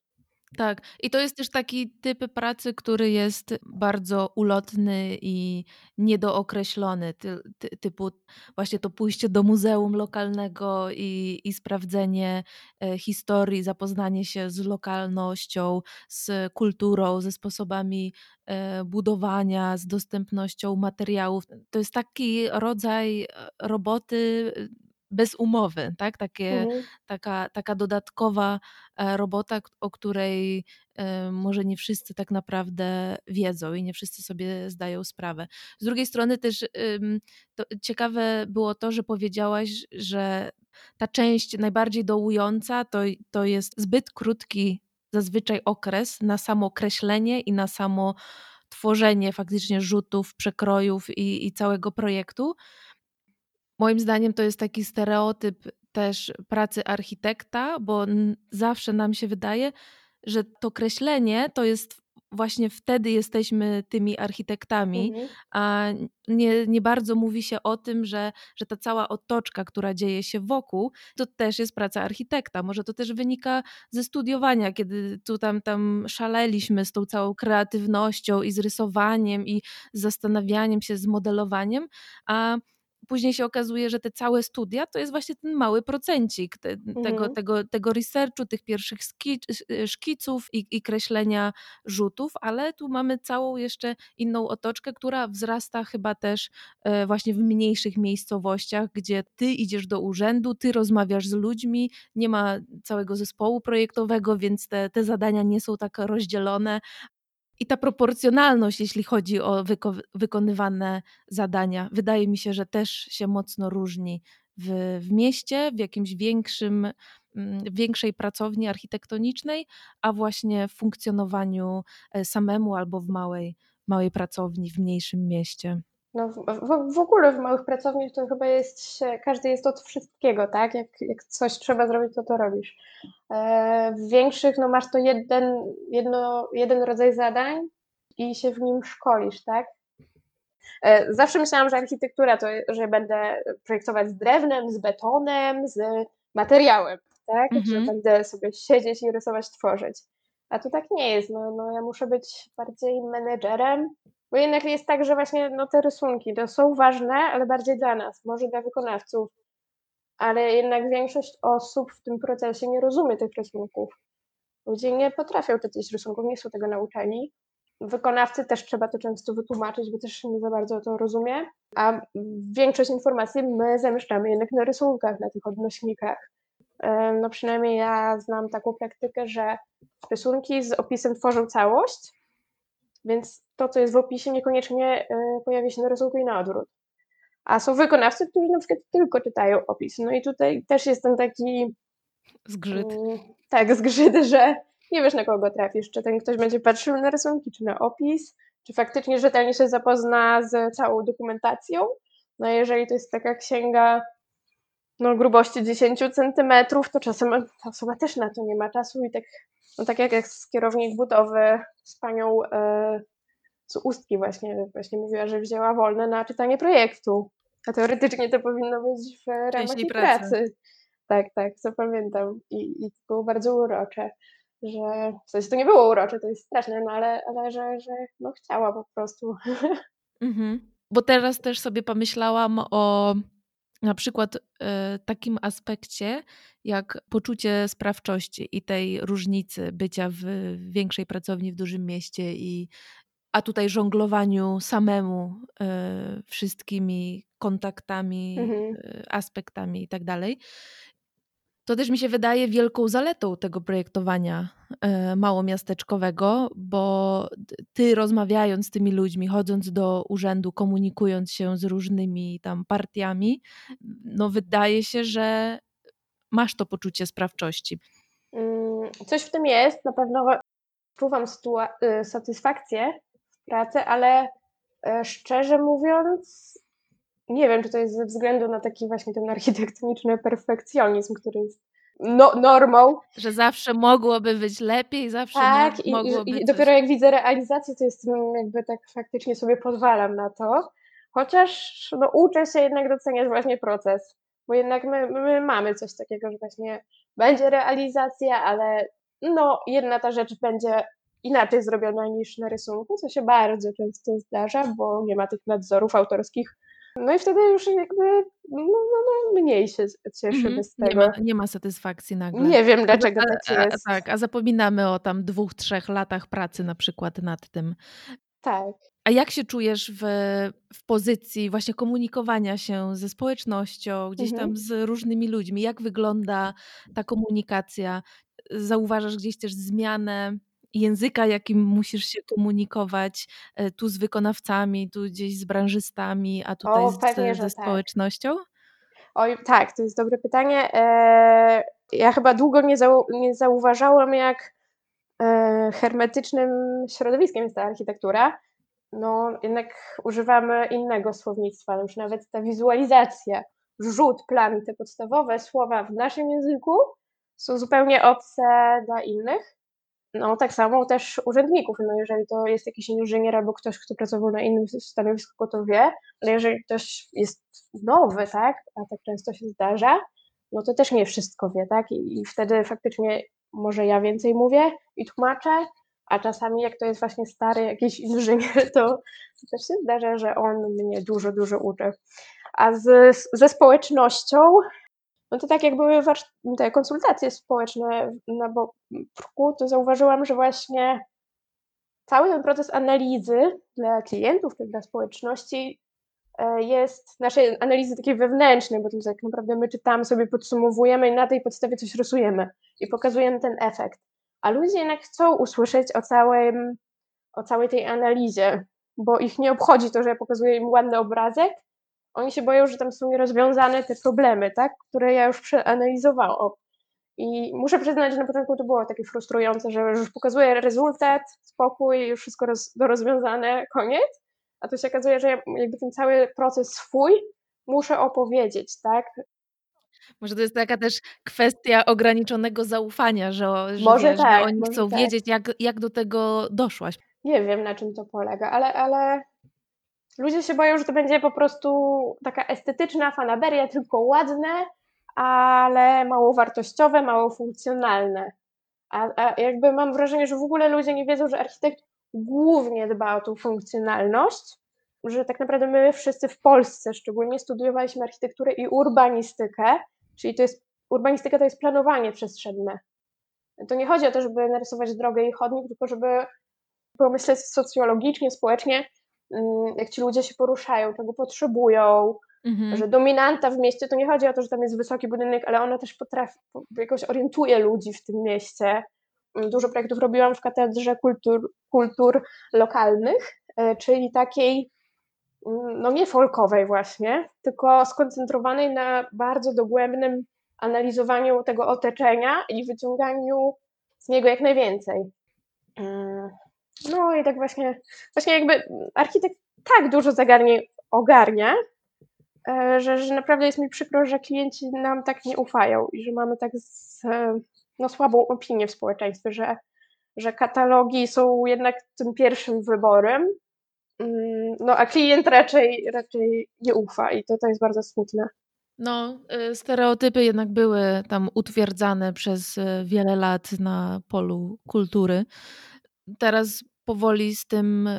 [SPEAKER 1] Tak, i to jest też taki typ pracy, który jest bardzo ulotny i niedookreślony, ty, ty, typu właśnie to pójście do muzeum lokalnego i, i sprawdzenie e, historii, zapoznanie się z lokalnością, z kulturą, ze sposobami e, budowania, z dostępnością materiałów. To jest taki rodzaj e, roboty bez umowy, tak? Takie, mhm. taka, taka dodatkowa e, robota, o której e, może nie wszyscy tak naprawdę wiedzą i nie wszyscy sobie zdają sprawę. Z drugiej strony też ciekawe było to, że powiedziałaś, że ta część najbardziej dołująca to, to jest zbyt krótki zazwyczaj okres na samo kreślenie i na samo tworzenie faktycznie rzutów, przekrojów i, i całego projektu. Moim zdaniem to jest taki stereotyp też pracy architekta, bo zawsze nam się wydaje, że to kreślenie to jest właśnie wtedy jesteśmy tymi architektami, mhm. a nie, nie bardzo mówi się o tym, że, że ta cała otoczka, która dzieje się wokół, to też jest praca architekta. Może to też wynika ze studiowania, kiedy tu tam, tam szaleliśmy z tą całą kreatywnością i z rysowaniem i zastanawianiem się, z modelowaniem, a później się okazuje, że te całe studia to jest właśnie ten mały procencik te, mhm. tego, tego, tego researchu, tych pierwszych y, szkiców i, i kreślenia rzutów, ale tu mamy całą jeszcze inną otoczkę, która wzrasta chyba też e, właśnie w mniejszych miejscowościach, gdzie ty idziesz do urzędu, ty rozmawiasz z ludźmi, nie ma całego zespołu projektowego, więc te, te zadania nie są tak rozdzielone, i ta proporcjonalność, jeśli chodzi o wyko wykonywane zadania, wydaje mi się, że też się mocno różni w, w mieście, w jakimś większym, mm, większej pracowni architektonicznej, a właśnie w funkcjonowaniu e, samemu albo w małej, małej pracowni w mniejszym mieście.
[SPEAKER 2] No, w, w, w ogóle w małych pracowniach to chyba jest, każdy jest od wszystkiego, tak? Jak, jak coś trzeba zrobić, to to robisz. E, w większych, no masz to jeden, jedno, jeden rodzaj zadań i się w nim szkolisz, tak? E, zawsze myślałam, że architektura to, że będę projektować z drewnem, z betonem, z materiałem, tak? Mhm. Że będę sobie siedzieć i rysować, tworzyć. A to tak nie jest. No, no ja muszę być bardziej menedżerem, bo jednak jest tak, że właśnie no, te rysunki to są ważne, ale bardziej dla nas, może dla wykonawców. Ale jednak większość osób w tym procesie nie rozumie tych rysunków. Ludzie nie potrafią czytać rysunków, nie są tego nauczeni. Wykonawcy też trzeba to często wytłumaczyć, bo też nie za bardzo to rozumie. A większość informacji my zamieszczamy jednak na rysunkach, na tych odnośnikach. No przynajmniej ja znam taką praktykę, że rysunki z opisem tworzą całość, więc to, co jest w opisie, niekoniecznie e, pojawia się na rysunku i na odwrót. A są wykonawcy, którzy na przykład tylko czytają opis. No i tutaj też jest ten taki.
[SPEAKER 1] Zgrzyt. Mm,
[SPEAKER 2] tak, zgrzyt, że nie wiesz na kogo trafisz. Czy ten ktoś będzie patrzył na rysunki, czy na opis, czy faktycznie rzetelnie się zapozna z całą dokumentacją. No jeżeli to jest taka księga no, grubości 10 centymetrów, to czasem ta osoba też na to nie ma czasu i tak, no, tak jak kierownik budowy z panią e, z ustki właśnie, właśnie mówiła, że wzięła wolne na czytanie projektu, a teoretycznie to powinno być w ramach jej pracy. pracy. Tak, tak, co pamiętam I, i to było bardzo urocze, że w sensie to nie było urocze, to jest straszne, no ale, ale że, że no chciała po prostu.
[SPEAKER 1] Mhm. Bo teraz też sobie pomyślałam o na przykład y, takim aspekcie jak poczucie sprawczości i tej różnicy bycia w większej pracowni w dużym mieście i a tutaj żonglowaniu samemu y, wszystkimi kontaktami, mhm. y, aspektami i tak dalej. To też mi się wydaje wielką zaletą tego projektowania y, małomiasteczkowego, bo ty rozmawiając z tymi ludźmi, chodząc do urzędu, komunikując się z różnymi tam partiami, no wydaje się, że masz to poczucie sprawczości.
[SPEAKER 2] Mm, coś w tym jest, na pewno czuwam satysfakcję pracę, ale e, szczerze mówiąc, nie wiem, czy to jest ze względu na taki właśnie ten architektoniczny perfekcjonizm, który jest no, normą.
[SPEAKER 1] Że zawsze mogłoby być lepiej, zawsze
[SPEAKER 2] tak,
[SPEAKER 1] mogłoby
[SPEAKER 2] i, i dopiero jak widzę realizację, to jest jakby tak faktycznie sobie pozwalam na to. Chociaż no, uczę się jednak doceniać właśnie proces, bo jednak my, my mamy coś takiego, że właśnie będzie realizacja, ale no jedna ta rzecz będzie inaczej zrobiona niż na rysunku, co się bardzo często zdarza, bo nie ma tych nadzorów autorskich. No i wtedy już jakby no, no, no mniej się cieszymy mm, z tego.
[SPEAKER 1] Nie ma, nie ma satysfakcji nagle.
[SPEAKER 2] Nie wiem dlaczego tak jest.
[SPEAKER 1] A, tak, a zapominamy o tam dwóch, trzech latach pracy na przykład nad tym.
[SPEAKER 2] Tak.
[SPEAKER 1] A jak się czujesz w, w pozycji właśnie komunikowania się ze społecznością, gdzieś mhm. tam z różnymi ludźmi? Jak wygląda ta komunikacja? Zauważasz gdzieś też zmianę języka, jakim musisz się komunikować e, tu z wykonawcami, tu gdzieś z branżystami, a tutaj o, pewnie, z, ze tak. społecznością?
[SPEAKER 2] Oj, tak, to jest dobre pytanie. E, ja chyba długo nie, zau nie zauważałam, jak e, hermetycznym środowiskiem jest ta architektura. No, jednak używamy innego słownictwa, już nawet ta wizualizacja, rzut, plan, te podstawowe słowa w naszym języku są zupełnie obce dla innych. No, tak samo też urzędników. No, jeżeli to jest jakiś inżynier albo ktoś, kto pracował na innym stanowisku, to wie, ale jeżeli ktoś jest nowy, tak, a tak często się zdarza, no to też nie wszystko wie, tak, i, i wtedy faktycznie może ja więcej mówię i tłumaczę, a czasami jak to jest właśnie stary jakiś inżynier, to, to też się zdarza, że on mnie dużo, dużo uczy. A z, ze społecznością, no to tak jak były te konsultacje społeczne na Boprku, to zauważyłam, że właśnie cały ten proces analizy dla klientów, dla społeczności e, jest naszej analizy takiej wewnętrznej, bo to tak naprawdę my czytamy sobie, podsumowujemy i na tej podstawie coś rysujemy i pokazujemy ten efekt. A ludzie jednak chcą usłyszeć o całym, o całej tej analizie, bo ich nie obchodzi to, że ja pokazuję im ładny obrazek, oni się boją, że tam są nierozwiązane te problemy, tak, które ja już przeanalizowałam. I muszę przyznać, że na początku to było takie frustrujące, że już pokazuję rezultat, spokój, już wszystko roz, do rozwiązane, koniec. A tu się okazuje, że ja jakby ten cały proces swój muszę opowiedzieć, tak?
[SPEAKER 1] Może to jest taka też kwestia ograniczonego zaufania, że, że,
[SPEAKER 2] może
[SPEAKER 1] wiesz,
[SPEAKER 2] tak,
[SPEAKER 1] że oni
[SPEAKER 2] może
[SPEAKER 1] chcą
[SPEAKER 2] tak.
[SPEAKER 1] wiedzieć, jak, jak do tego doszłaś.
[SPEAKER 2] Nie wiem, na czym to polega, ale, ale ludzie się boją, że to będzie po prostu taka estetyczna fanaberia, tylko ładne, ale mało wartościowe, mało funkcjonalne. A, a jakby mam wrażenie, że w ogóle ludzie nie wiedzą, że architekt głównie dba o tą funkcjonalność, że tak naprawdę my wszyscy w Polsce szczególnie studiowaliśmy architekturę i urbanistykę, czyli to jest, urbanistyka to jest planowanie przestrzenne. To nie chodzi o to, żeby narysować drogę i chodnik, tylko żeby pomyśleć socjologicznie, społecznie, jak ci ludzie się poruszają, czego potrzebują, mhm. że dominanta w mieście to nie chodzi o to, że tam jest wysoki budynek, ale ona też potrafi, jakoś orientuje ludzi w tym mieście. Mm, dużo projektów robiłam w Katedrze Kultur, kultur Lokalnych, e, czyli takiej, mm, no nie folkowej właśnie, tylko skoncentrowanej na bardzo dogłębnym analizowaniu tego otoczenia i wyciąganiu z niego jak najwięcej. No i tak właśnie, właśnie jakby architekt tak dużo zagadnień ogarnia, e, że, że naprawdę jest mi przykro, że klienci nam tak nie ufają i że mamy tak z, no, słabą opinię w społeczeństwie, że, że katalogi są jednak tym pierwszym wyborem, mm, no a klient raczej, raczej nie ufa i to, to jest bardzo smutne.
[SPEAKER 1] No, y, stereotypy jednak były tam utwierdzane przez y, wiele lat na polu kultury. Teraz powoli z tym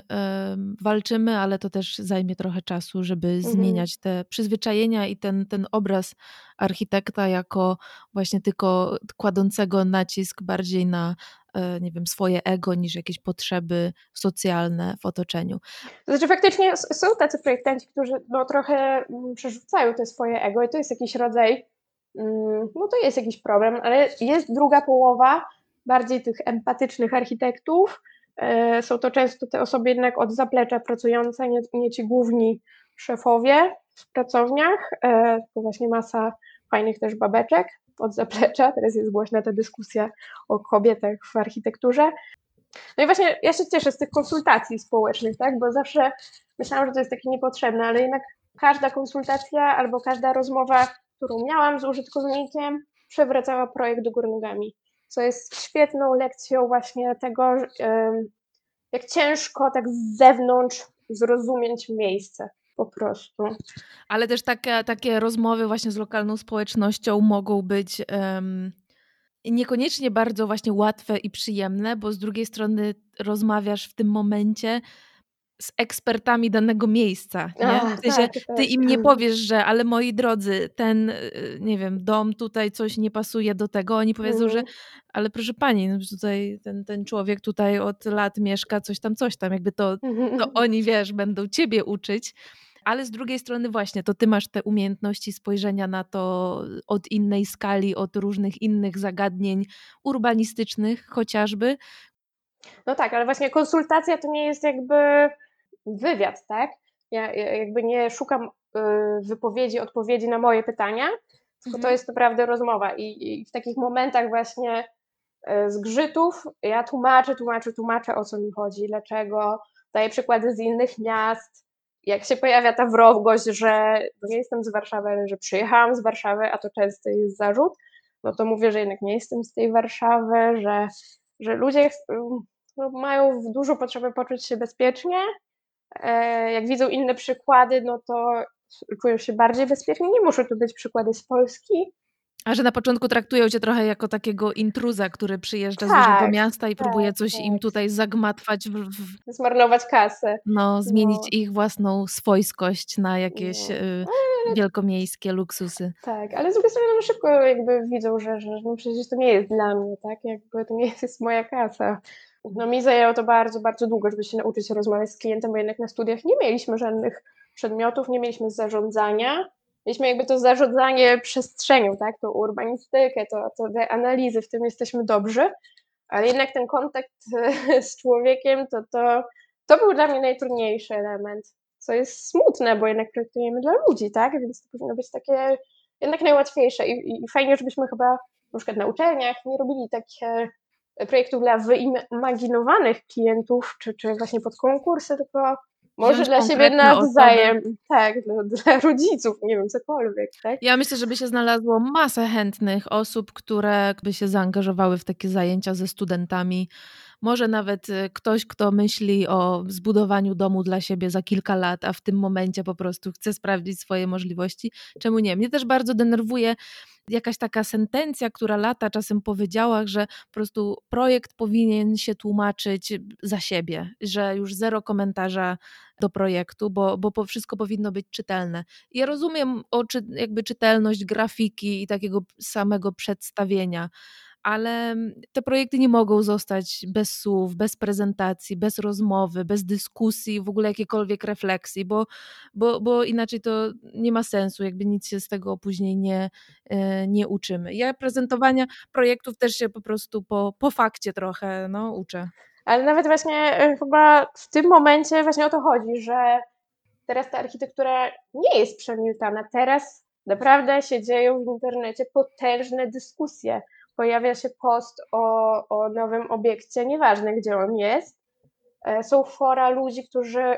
[SPEAKER 1] walczymy, ale to też zajmie trochę czasu, żeby mhm. zmieniać te przyzwyczajenia i ten, ten obraz architekta jako właśnie tylko kładącego nacisk bardziej na e, nie wiem, swoje ego niż jakieś potrzeby socjalne w otoczeniu.
[SPEAKER 2] To znaczy faktycznie są tacy projektanci, którzy no, trochę mm, przerzucają te swoje ego i to jest jakiś rodzaj, mm, no to jest jakiś problem, ale jest druga połowa bardziej tych empatycznych architektów, E, są to często te osoby jednak od zaplecza pracujące, nie, nie ci główni szefowie w pracowniach, e, tylko właśnie masa fajnych też babeczek od zaplecza. Teraz jest głośna ta dyskusja o kobietach w architekturze. No i właśnie ja się cieszę z tych konsultacji społecznych, tak? bo zawsze myślałam, że to jest takie niepotrzebne, ale jednak każda konsultacja albo każda rozmowa, którą miałam z użytkownikiem, przewracała projekt do góry nogami co jest świetną lekcją właśnie tego, jak ciężko tak z zewnątrz zrozumieć miejsce po prostu.
[SPEAKER 1] Ale też takie, rozmowy właśnie z lokalną społecznością mogą być um, niekoniecznie bardzo właśnie łatwe i przyjemne, bo z drugiej strony rozmawiasz w tym momencie z ekspertami danego miejsca. Nie? w sensie, tak, ty im nie tak. powiesz, że ale moi drodzy, ten, y, nie wiem, dom tutaj coś nie pasuje do tego. Oni powiedzą, mm. że mhm. ale proszę pani, no tutaj ten, ten człowiek tutaj od lat mieszka, coś tam, coś tam. Jakby to, to oni, wiesz, będą ciebie uczyć. Ale z drugiej strony właśnie, to ty masz te umiejętności spojrzenia na to od innej skali, od różnych innych zagadnień urbanistycznych chociażby.
[SPEAKER 2] No tak, ale właśnie konsultacja to nie jest jakby wywiad, tak? Ja, jakby nie szukam y, wypowiedzi, odpowiedzi na moje pytania, tylko mhm. to jest naprawdę rozmowa. I, I, w takich momentach właśnie y, zgrzytów ja tłumaczę, tłumaczę, tłumaczę o co mi chodzi, dlaczego, daję przykłady z innych miast. Jak się pojawia ta wrogość, że nie jestem z Warszawy, ale że przyjechałam z Warszawy, a to często jest zarzut, no to mówię, że jednak nie jestem z tej Warszawy, że, że ludzie y, no, mają dużo potrzeby poczuć się bezpiecznie jak widzą inne przykłady, no to czują się bardziej bezpiecznie. Nie muszą tu być przykłady z Polski.
[SPEAKER 1] A że na początku traktują cię trochę jako takiego intruza, który przyjeżdża tak, z dużego miasta i tak, próbuje coś tak. im tutaj zagmatwać. W,
[SPEAKER 2] w... Zmarnować kasę.
[SPEAKER 1] No, zmienić no. ich własną swojskość na jakieś no. y, wielkomiejskie luksusy.
[SPEAKER 2] Tak, ale z drugiej strony no, szybko jakby widzą, że, że no przecież to nie jest dla mnie, tak? Jakby to nie jest moja kasa. No mi zajęło to bardzo, bardzo długo, żeby się nauczyć rozmawiać z klientem, bo jednak na studiach nie mieliśmy żadnych przedmiotów, nie mieliśmy zarządzania. Mieliśmy jakby to zarządzanie przestrzenią, tak, to urbanistykę, to, to te analizy, w tym jesteśmy dobrzy, ale jednak ten kontakt z człowiekiem, to, to, to był dla mnie najtrudniejszy element. co jest smutne, bo jednak projektujemy dla ludzi, tak? Więc to powinno być takie jednak najłatwiejsze i, i fajnie, żebyśmy chyba na przykład na uczelniach nie robili takich projektów dla wyimaginowanych klientów, czy, czy właśnie pod konkursy, tylko może dla siebie nawzajem, osoby. tak, dla, dla, rodziców, nie wiem, cokolwiek, tak?
[SPEAKER 1] Ja myślę, żeby się znalazło masę chętnych osób, które by się zaangażowały w takie zajęcia ze studentami. Może nawet y, ktoś, kto myśli o zbudowaniu domu dla siebie za kilka lat, a w tym momencie po prostu chce sprawdzić swoje możliwości. Czemu nie? Mnie też bardzo denerwuje jakaś taka sentencja, która lata czasem powiedziała, że po prostu projekt powinien się tłumaczyć za siebie, że już zero komentarza do projektu, bo, bo wszystko powinno być czytelne. Ja rozumiem o czy, jakby czytelność grafiki i takiego samego przedstawienia, ale te projekty nie mogą zostać bez słów, bez prezentacji, bez rozmowy, bez dyskusji, w ogóle jakiejkolwiek refleksji, bo, bo, bo inaczej to nie ma sensu, jakby nic się z tego później nie, e, nie uczymy. Ja prezentowania projektów też się po prostu po, po fakcie trochę no, uczę.
[SPEAKER 2] Ale nawet właśnie e, chyba w tym momencie właśnie o to chodzi, że teraz ta architektura nie jest przemilczana. Teraz naprawdę się dzieją w internecie potężne dyskusje pojawia się post o, o nowym obiekcie, nieważne gdzie on jest. E, są fora ludzi, którzy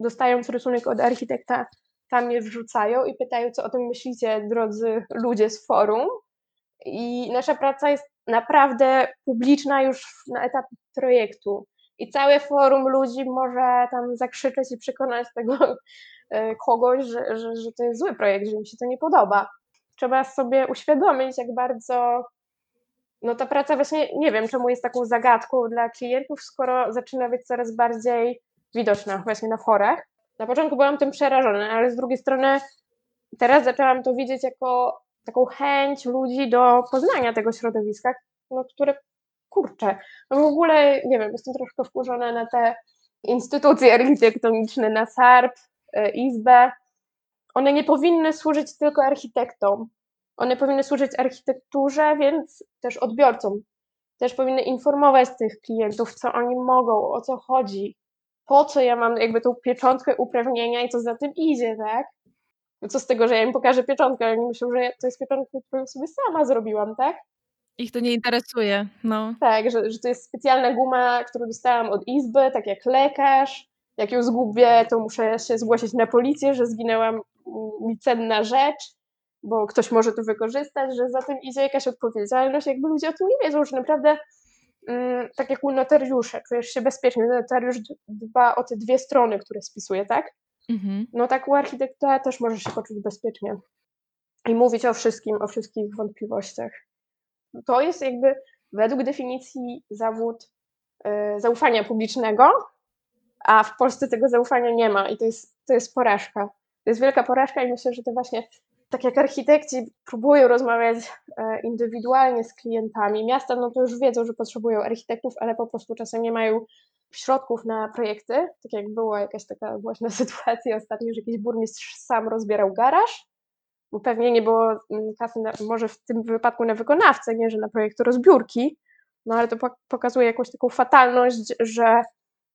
[SPEAKER 2] dostając rysunek od architekta, tam je wrzucają i pytają, co o tym myślicie, drodzy ludzie z forum. I nasza praca jest naprawdę publiczna już na etapie projektu. I całe forum ludzi może tam zakrzyczeć i przekonać tego e, kogoś, że, że, że to jest zły projekt, że mi się to nie podoba. Trzeba sobie uświadomić, jak bardzo no ta praca właśnie nie wiem, czemu jest taką zagadką dla klientów, skoro zaczyna być coraz bardziej widoczna właśnie na forach. Na początku byłam tym przerażona, ale z drugiej strony teraz zaczęłam to widzieć jako taką chęć ludzi do poznania tego środowiska, no, które kurczę, no w ogóle nie wiem, jestem troszkę wkurzona na te instytucje architektoniczne, na SARP, e, Izbę. One nie powinny służyć tylko architektom. One powinny służyć architekturze, więc też odbiorcom. Też powinny informować tych klientów, co oni mogą, o co chodzi, po co ja mam jakby tą pieczątkę uprawnienia i co za tym idzie, tak? No co z tego, że ja im pokażę pieczątkę, ale oni myślą, że to jest pieczątka, którą sobie sama zrobiłam, tak?
[SPEAKER 1] Ich to nie interesuje, no.
[SPEAKER 2] Tak, że, że to jest specjalna guma, którą dostałam od izby, tak jak lekarz. Jak ją zgubię, to muszę się zgłosić na policję, że zginęła mi cenna rzecz bo ktoś może to wykorzystać, że za tym idzie jakaś odpowiedzialność, jakby ludzie o tym nie wiedzą, że naprawdę mm, tak jak u notariusza, czujesz się bezpiecznie, notariusz dba o te dwie strony, które spisuje, tak? Mhm. No tak u architekta też możesz się poczuć bezpiecznie i mówić o wszystkim, o wszystkich wątpliwościach. To jest jakby według definicji zawód y, zaufania publicznego, a w Polsce tego zaufania nie ma i to jest, to jest porażka. To jest wielka porażka i myślę, że to właśnie tak jak architekci próbują rozmawiać e, indywidualnie z klientami, miasta no to już wiedzą, że potrzebują architektów, ale po prostu czasem nie mają środków na projekty, tak jak była jakaś taka głośna sytuacja ostatnio, że jakiś burmistrz sam rozbierał garaż, bo pewnie nie było mm, kasy, na, może w tym wypadku na wykonawcę, nie, że na projekt rozbiórki, no ale to pokazuje jakąś taką fatalność, że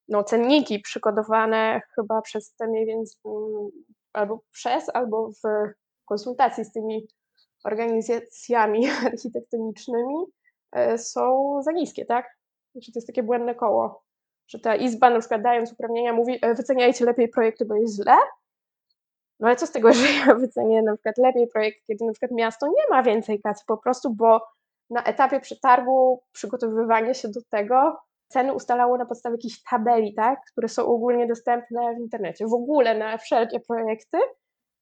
[SPEAKER 2] no, cenniki przygotowane chyba przez te mniej więcej mm, albo przez, albo w konsultacji z tymi organizacjami architektonicznymi e, są za niskie, tak? Znaczy to jest takie błędne koło, że ta izba na przykład dając uprawnienia mówi e, wyceniajcie lepiej projekty, bo jest źle, no ale co z tego, że ja wycenię na przykład lepiej projekt, kiedy na przykład miasto nie ma więcej kasy po prostu, bo na etapie przetargu przygotowywania się do tego ceny ustalało na podstawie jakichś tabeli, tak, które są ogólnie dostępne w internecie. W ogóle na wszelkie projekty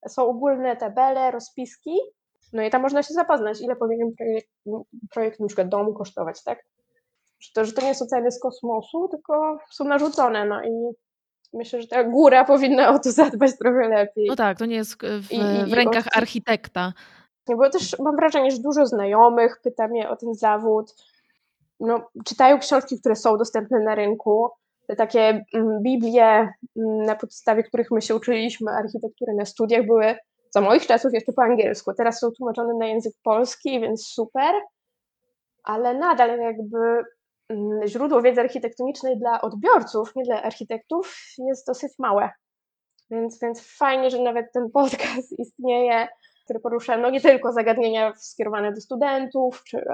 [SPEAKER 2] są ogólne tabele, rozpiski, no i tam można się zapoznać, ile powinien projekt, projekt na przykład domu kosztować, tak? Że to, że to nie są ceny z kosmosu, tylko są narzucone, no i myślę, że ta góra powinna o to zadbać trochę lepiej.
[SPEAKER 1] No tak, to nie jest w, I, w rękach architekta.
[SPEAKER 2] Nie, bo też mam wrażenie, że dużo znajomych pyta mnie o ten zawód, no, czytają książki, które są dostępne na rynku, takie mm, Biblie, mm, na podstawie których my się uczyliśmy architektury na studiach, były za moich czasów jeszcze po angielsku. Teraz są tłumaczone na język polski, więc super, ale nadal jakby mm, źródło wiedzy architektonicznej dla odbiorców, nie dla architektów, jest dosyć małe. Więc, więc fajnie, że nawet ten podcast istnieje, który porusza no nie tylko zagadnienia skierowane do studentów czy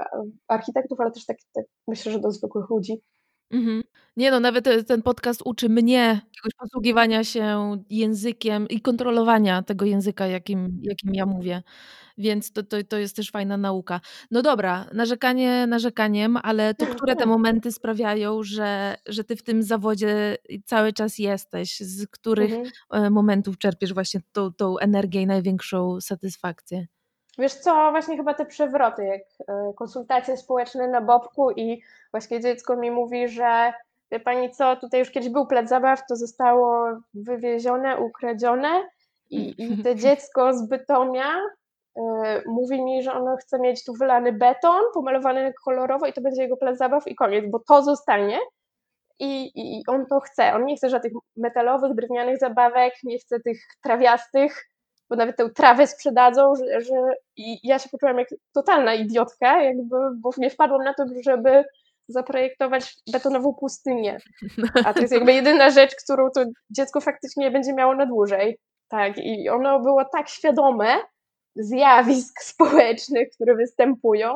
[SPEAKER 2] architektów, ale też tak, tak myślę, że do zwykłych ludzi.
[SPEAKER 1] Mhm. Nie no, nawet e, ten podcast uczy mnie jakiegoś posługiwania się językiem i kontrolowania tego języka, jakim, jakim ja mówię. Więc to, to, to jest też fajna nauka. No dobra, narzekanie narzekaniem, ale to które te momenty sprawiają, że, że ty w tym zawodzie cały czas jesteś? Z których mhm. E, momentów czerpiesz właśnie tą, tą energię i największą satysfakcję?
[SPEAKER 2] Wiesz co, właśnie chyba te przewroty, jak e, konsultacje społeczne na Bobku i właśnie dziecko mi mówi, że wie pani co, tutaj już kiedyś był plac zabaw, to zostało wywiezione, ukradzione i, i te dziecko z Bytomia y, mówi mi, że ono chce mieć tu wylany beton, pomalowany kolorowo i to będzie jego plac zabaw i koniec, bo to zostanie i, i on to chce. On nie chce żadnych metalowych, drewnianych zabawek, nie chce tych trawiastych, bo nawet tę trawę sprzedadzą, że, że i ja się poczułam jak totalna idiotka, jakby, bo nie wpadłam na to, żeby zaprojektować betonową pustynię. A to jest jakby jedyna rzecz, którą to dziecko faktycznie będzie miało na dłużej. Tak, i ono było tak świadome zjawisk społecznych, które występują,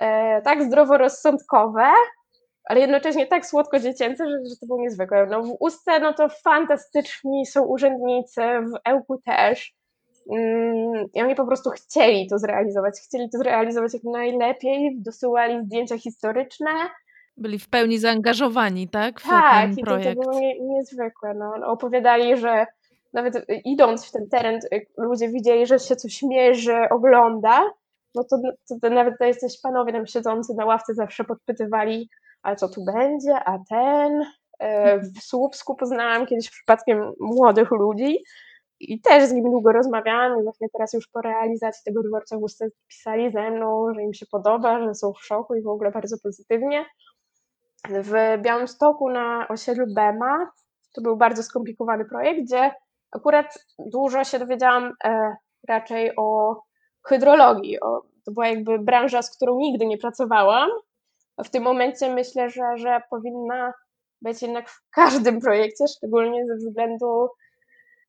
[SPEAKER 2] e, tak zdroworozsądkowe, ale jednocześnie tak słodko dziecięce, że, że to było niezwykłe. No, w Ustce no to fantastyczni są urzędnicy, w Ełku też. Mm, I oni po prostu chcieli to zrealizować, chcieli to zrealizować jak najlepiej, dosyłali zdjęcia historyczne.
[SPEAKER 1] Byli w pełni zaangażowani, tak?
[SPEAKER 2] W tak, ten projekt. i to, to było nie, niezwykłe. No. Opowiadali, że nawet idąc w ten teren, ludzie widzieli, że się coś mierzy, ogląda, no to, to, nawet jesteś panowie tam siedzący na ławce zawsze podpytywali, ale co tu będzie, a ten. E, w Słupsku poznałam kiedyś przypadkiem młodych ludzi i też z nimi długo rozmawiałam i właśnie teraz już po realizacji tego dworca w pisali ze mną, że im się podoba, że są w szoku i w ogóle bardzo pozytywnie. W Białymstoku na osiedlu Bema to był bardzo skomplikowany projekt, gdzie akurat dużo się dowiedziałam e, raczej o hydrologii. O, to była jakby branża, z którą nigdy nie pracowałam, w tym momencie myślę, że, że powinna być jednak w każdym projekcie, szczególnie ze względu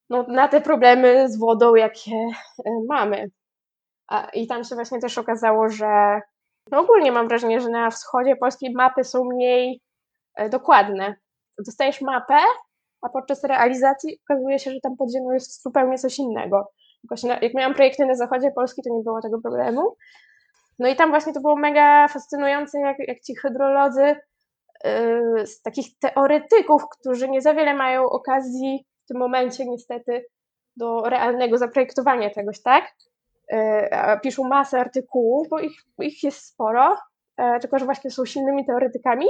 [SPEAKER 2] no, na te problemy z wodą, jakie e, mamy. I tam się właśnie też okazało, że no ogólnie mam wrażenie, że na wschodzie Polski mapy są mniej e, dokładne. Dostajesz mapę, a podczas realizacji okazuje się, że tam pod ziemią jest zupełnie coś innego. Jak miałam projekty na zachodzie Polski, to nie było tego problemu, no i tam właśnie to było mega fascynujące, jak, jak ci hydrolodzy yy, z takich teoretyków, którzy nie za wiele mają okazji w tym momencie niestety do realnego zaprojektowania czegoś, tak? Yy, piszą masę artykułów, bo ich, ich jest sporo, yy, tylko że właśnie są silnymi teoretykami.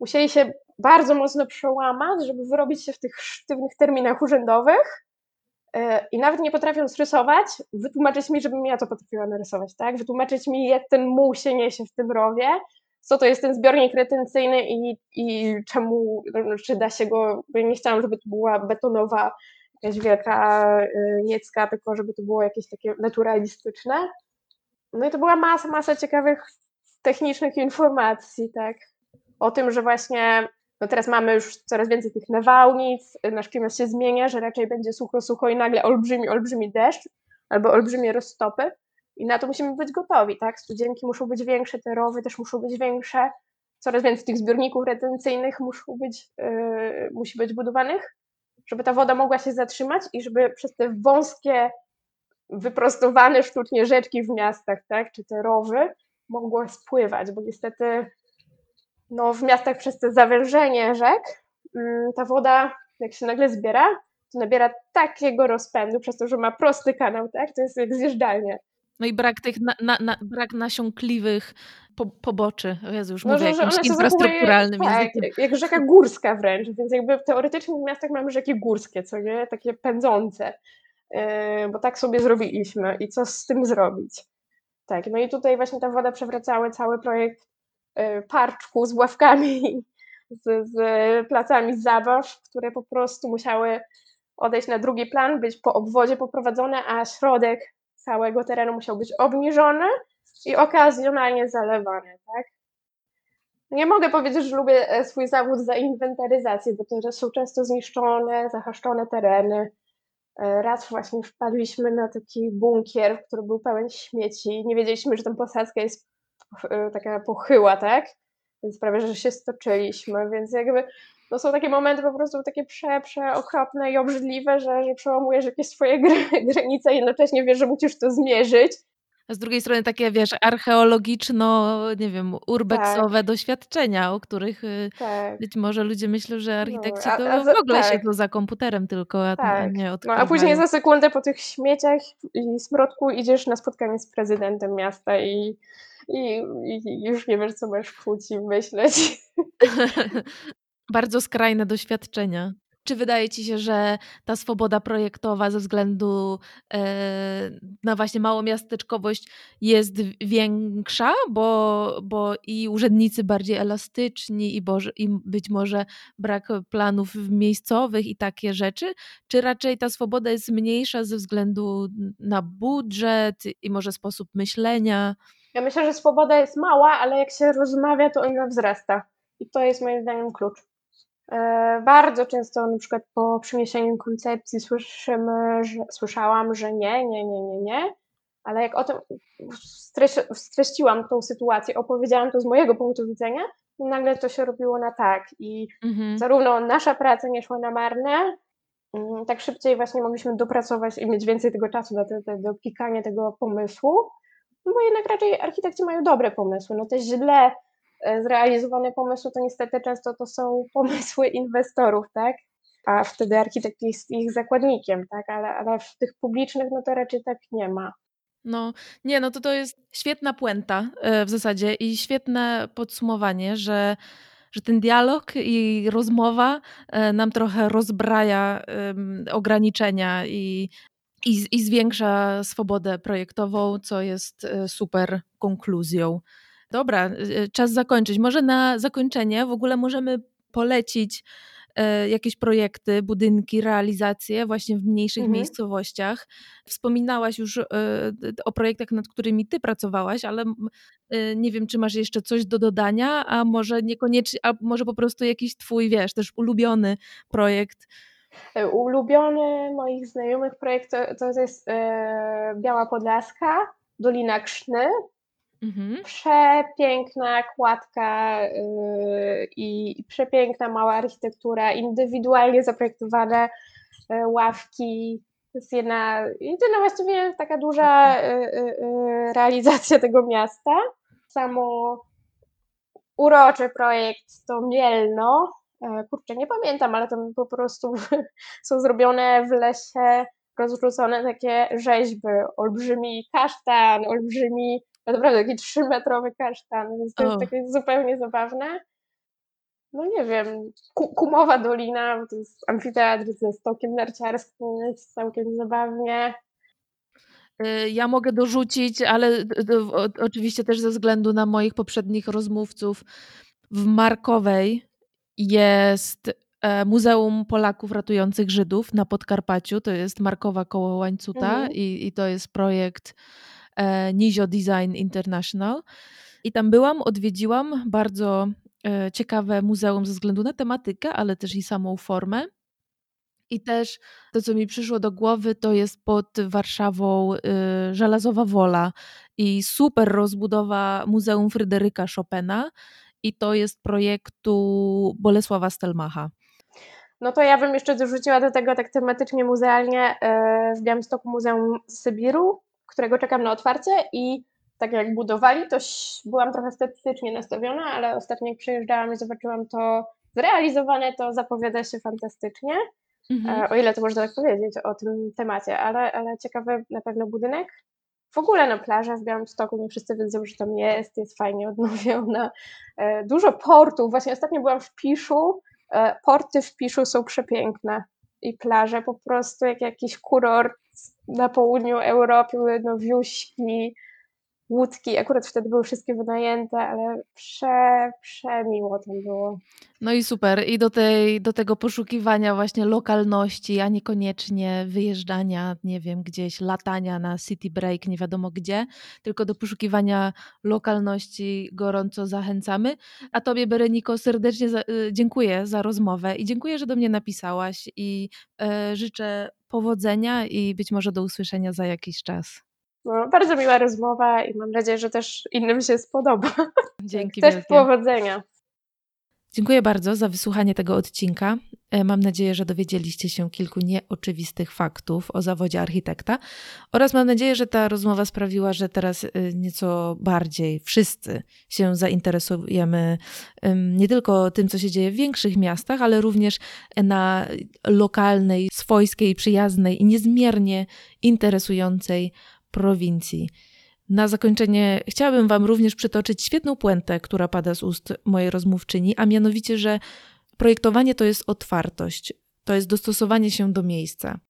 [SPEAKER 2] Musieli się bardzo mocno przełamać, żeby wyrobić się w tych sztywnych terminach urzędowych, E, i nawet nie potrafią rysować, wytłumaczyć mi, żebym ja to potrafiła narysować, tak? Wytłumaczyć mi, jak ten muł się niesie w tym rowie, co to jest ten zbiornik retencyjny i, i czemu, czy da się go, nie chciałam, żeby to była betonowa jakaś wielka y, niecka, tylko żeby to było jakieś takie naturalistyczne. No i to była masa, masa ciekawych technicznych informacji, tak? O tym, że właśnie no teraz mamy już coraz więcej tych nawałnic, nasz klimat się zmienia, że raczej będzie sucho, sucho i nagle olbrzymi, olbrzymi deszcz albo olbrzymie roztopy i na to musimy być gotowi, tak? Studzienki muszą być większe, te rowy też muszą być większe, coraz więcej tych zbiorników retencyjnych muszą być, yy, musi być budowanych, żeby ta woda mogła się zatrzymać i żeby przez te wąskie, wyprostowane sztucznie rzeczki w miastach, tak, czy te rowy mogło spływać, bo niestety no, w miastach przez to zawężenie rzek mm, ta woda, jak się nagle zbiera, to nabiera takiego rozpędu przez to, że ma prosty kanał, tak? To jest jak zjeżdżalnia.
[SPEAKER 1] No i brak tych na, na, na, brak nasiąkliwych po, poboczy. O Jezu, już no, mówię że, jakimś że infrastrukturalnym
[SPEAKER 2] tak, językiem. jak rzeka górska wręcz, więc jakby teoretycznie w miastach mamy rzeki górskie, co nie? Takie pędzące, yy, bo tak sobie zrobiliśmy i co z tym zrobić? Tak, no i tutaj właśnie ta woda przewracała cały projekt Y, parczku z ławkami, z, z placami zabaw, które po prostu musiały odejść na drugi plan, być po obwodzie poprowadzone, a środek całego terenu musiał być obniżony i okazjonalnie zalewany, tak? Nie mogę powiedzieć, że lubię e, swój zawód za inwentaryzację, bo to są często zniszczone, zahaszczone tereny. E, raz właśnie wpadliśmy na taki bunkier, który był pełen śmieci. Nie wiedzieliśmy, że tam posadzka jest e, taka pochyła, tak? Więc prawie, że się stoczyliśmy, więc jakby to są takie momenty po prostu takie prze, przeokropne i obrzydliwe, że, że przełamujesz jakieś swoje granice i jednocześnie wiesz, że musisz to zmierzyć.
[SPEAKER 1] A z drugiej strony takie, wiesz, archeologiczno, nie wiem, urbexowe tak. doświadczenia, o których y, tak. być może ludzie myślą, że no, architekci no, a, a, to w ogóle tak. siedzą za komputerem tylko, a, tak. nie odkrywają.
[SPEAKER 2] No, a później za sekundę po tych śmieciach i smrodku idziesz na spotkanie z prezydentem miasta i, i, i już nie wiesz, co masz w płci myśleć.
[SPEAKER 1] Bardzo skrajne doświadczenia. Czy wydaje ci się, że ta swoboda projektowa ze względu e, na właśnie małomiasteczkowość jest większa, bo, bo i urzędnicy bardziej elastyczni i, boże, i być może brak planów miejscowych i takie rzeczy? Czy raczej ta swoboda jest mniejsza ze względu na budżet i może sposób myślenia?
[SPEAKER 2] Ja myślę, że swoboda jest mała, ale jak się rozmawia, to ona wzrasta. I to jest moim zdaniem klucz. E, bardzo często na przykład po przeniesieniu koncepcji słyszymy, że, słyszałam, że nie, nie, nie, nie, nie, ale jak o tym streściłam tą sytuację, opowiedziałam to z mojego punktu widzenia, nagle to się robiło na tak i mhm. zarówno nasza praca nie szła na marne, mm, tak szybciej właśnie mogliśmy dopracować i mieć więcej tego czasu na te, do pikania tego pomysłu, no bo jednak raczej architekci mają dobre pomysły, no te źle zrealizowane pomysły, to niestety często to są pomysły inwestorów, tak? A wtedy architekt jest ich zakładnikiem, tak? Ale, ale w tych publicznych, no to raczej tak nie ma.
[SPEAKER 1] No, nie, no to to jest świetna puenta e, w zasadzie i świetne podsumowanie, że, że ten dialog i rozmowa e, nam trochę rozbraja ograniczenia i, i, i zwiększa swobodę projektową, co jest super konkluzją. Dobra, y, y, czas zakończyć. Może na zakończenie w ogóle możemy polecić e, jakieś projekty, budynki, realizacje właśnie w mniejszych mhm. miejscowościach. Wspominałaś już e, o projektach, nad którymi ty pracowałaś, ale e, nie wiem, czy masz jeszcze coś do dodania, a może niekoniecznie, a może po prostu jakiś twój, wiesz, też ulubiony projekt.
[SPEAKER 2] Ulubiony moich znajomych projekt to, to jest Biała Podlaska, Dolina Krzny. Mhm. Przepiękna kładka yy, i przepiękna mała architektura, indywidualnie zaprojektowane yy, ławki. To jest jedna, jedyna właściwie taka duża yy, realizacja tego miasta. Samo uroczy projekt to Mielno. Kurczę, nie pamiętam, ale tam po prostu są zrobione w lesie rozrzucone takie rzeźby. Olbrzymi kasztan, olbrzymi naprawdę taki trzymetrowy kasztan, więc to jest takie zupełnie zabawne. No nie wiem, Kumowa Dolina, to jest amfiteatr ze stokiem narciarskim, jest całkiem zabawnie.
[SPEAKER 1] Y, ja mogę dorzucić, ale oczywiście też ze względu na moich poprzednich rozmówców, w Markowej jest e, Muzeum Polaków Ratujących Żydów na Podkarpaciu. To jest Markowa koło Łańcuta mhm. i, i to jest projekt Nizio Design International. I tam byłam, odwiedziłam bardzo e, ciekawe muzeum ze względu na tematykę, ale też i samą formę. I też to, co mi przyszło do głowy, to jest pod Warszawą y, Żelazowa Wola i super rozbudowa Muzeum Fryderyka Chopina. I to jest projektu Bolesława Stelmacha.
[SPEAKER 2] No to ja bym jeszcze dorzuciła do tego tak tematycznie muzealnie w Białymstoku Muzeum Sybiru, którego czekam na otwarcie i tak jak budowali, to byłam trochę sceptycznie nastawiona, ale ostatnio jak przyjeżdżałam i zobaczyłam to zrealizowane, to zapowiada się fantastycznie. Mhm. E, o ile to można tak powiedzieć o tym temacie, ale, ale ciekawy na pewno budynek. W ogóle na plażę w Białymstoku, nie wszyscy wiedzą, że tam jest, jest fajnie odnowiona. E, dużo portów, właśnie ostatnio byłam w Piszu, e, porty w Piszu są przepiękne i plaże po prostu jak jakiś kurort na południu Europy, no wiuśki, łódki. Akurat wtedy były wszystkie wynajęte, ale prze, przemiło tam było.
[SPEAKER 1] No i super. I do, tej, do tego poszukiwania właśnie lokalności, a niekoniecznie wyjeżdżania, nie wiem, gdzieś, latania na city break, nie wiadomo gdzie, tylko do poszukiwania lokalności gorąco zachęcamy. A Tobie, Bereniko, serdecznie za, y, dziękuję za rozmowę i dziękuję, że do mnie napisałaś i e, życzę powodzenia i być może do usłyszenia za jakiś czas.
[SPEAKER 2] No, bardzo miła rozmowa i mam nadzieję, że też innym się spodoba.
[SPEAKER 1] Dzięki
[SPEAKER 2] Też
[SPEAKER 1] wielkie.
[SPEAKER 2] powodzenia.
[SPEAKER 1] Dziękuję bardzo za wysłuchanie tego odcinka. E, mam nadzieję, że dowiedzieliście się kilku nieoczywistych faktów o zawodzie architekta oraz mam nadzieję, że ta rozmowa sprawiła, że teraz e, nieco bardziej wszyscy się zainteresujemy nie tylko tym, co się dzieje w większych miastach, ale również na lokalnej, swojskiej, przyjaznej i niezmiernie interesującej prowincji. Na zakończenie chciałabym Wam również przytoczyć świetną puentę, która pada z ust mojej rozmówczyni, a mianowicie, że projektowanie to jest otwartość, to jest dostosowanie się do miejsca.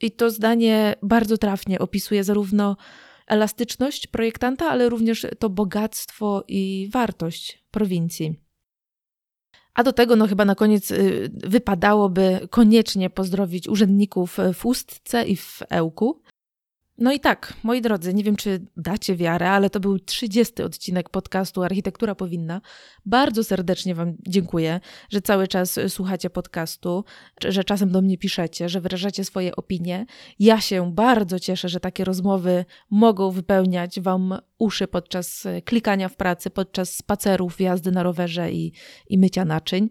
[SPEAKER 1] I to zdanie bardzo trafnie opisuje zarówno elastyczność projektanta, ale również to bogactwo i wartość prowincji. A do tego, no chyba na koniec y, wypadałoby koniecznie pozdrowić urzędników w Ustce i w Ełku, no i tak, moi drodzy, nie wiem czy dacie wiarę, ale to był 30 odcinek podcastu Architektura Powinna. Bardzo serdecznie Wam dziękuję, że cały czas słuchacie podcastu, że czasem do mnie piszecie, że wyrażacie swoje opinie. Ja się bardzo cieszę, że takie rozmowy mogą wypełniać Wam uszy podczas klikania w pracy, podczas spacerów, jazdy na rowerze i, i mycia naczyń.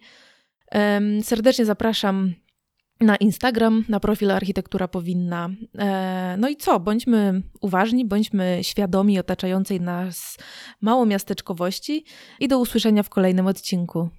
[SPEAKER 1] Serdecznie zapraszam na Instagram, na profil Architektura Powinna. E, no i co? Bądźmy uważni, bądźmy świadomi otaczającej nas małomiasteczkowości i do usłyszenia w kolejnym odcinku.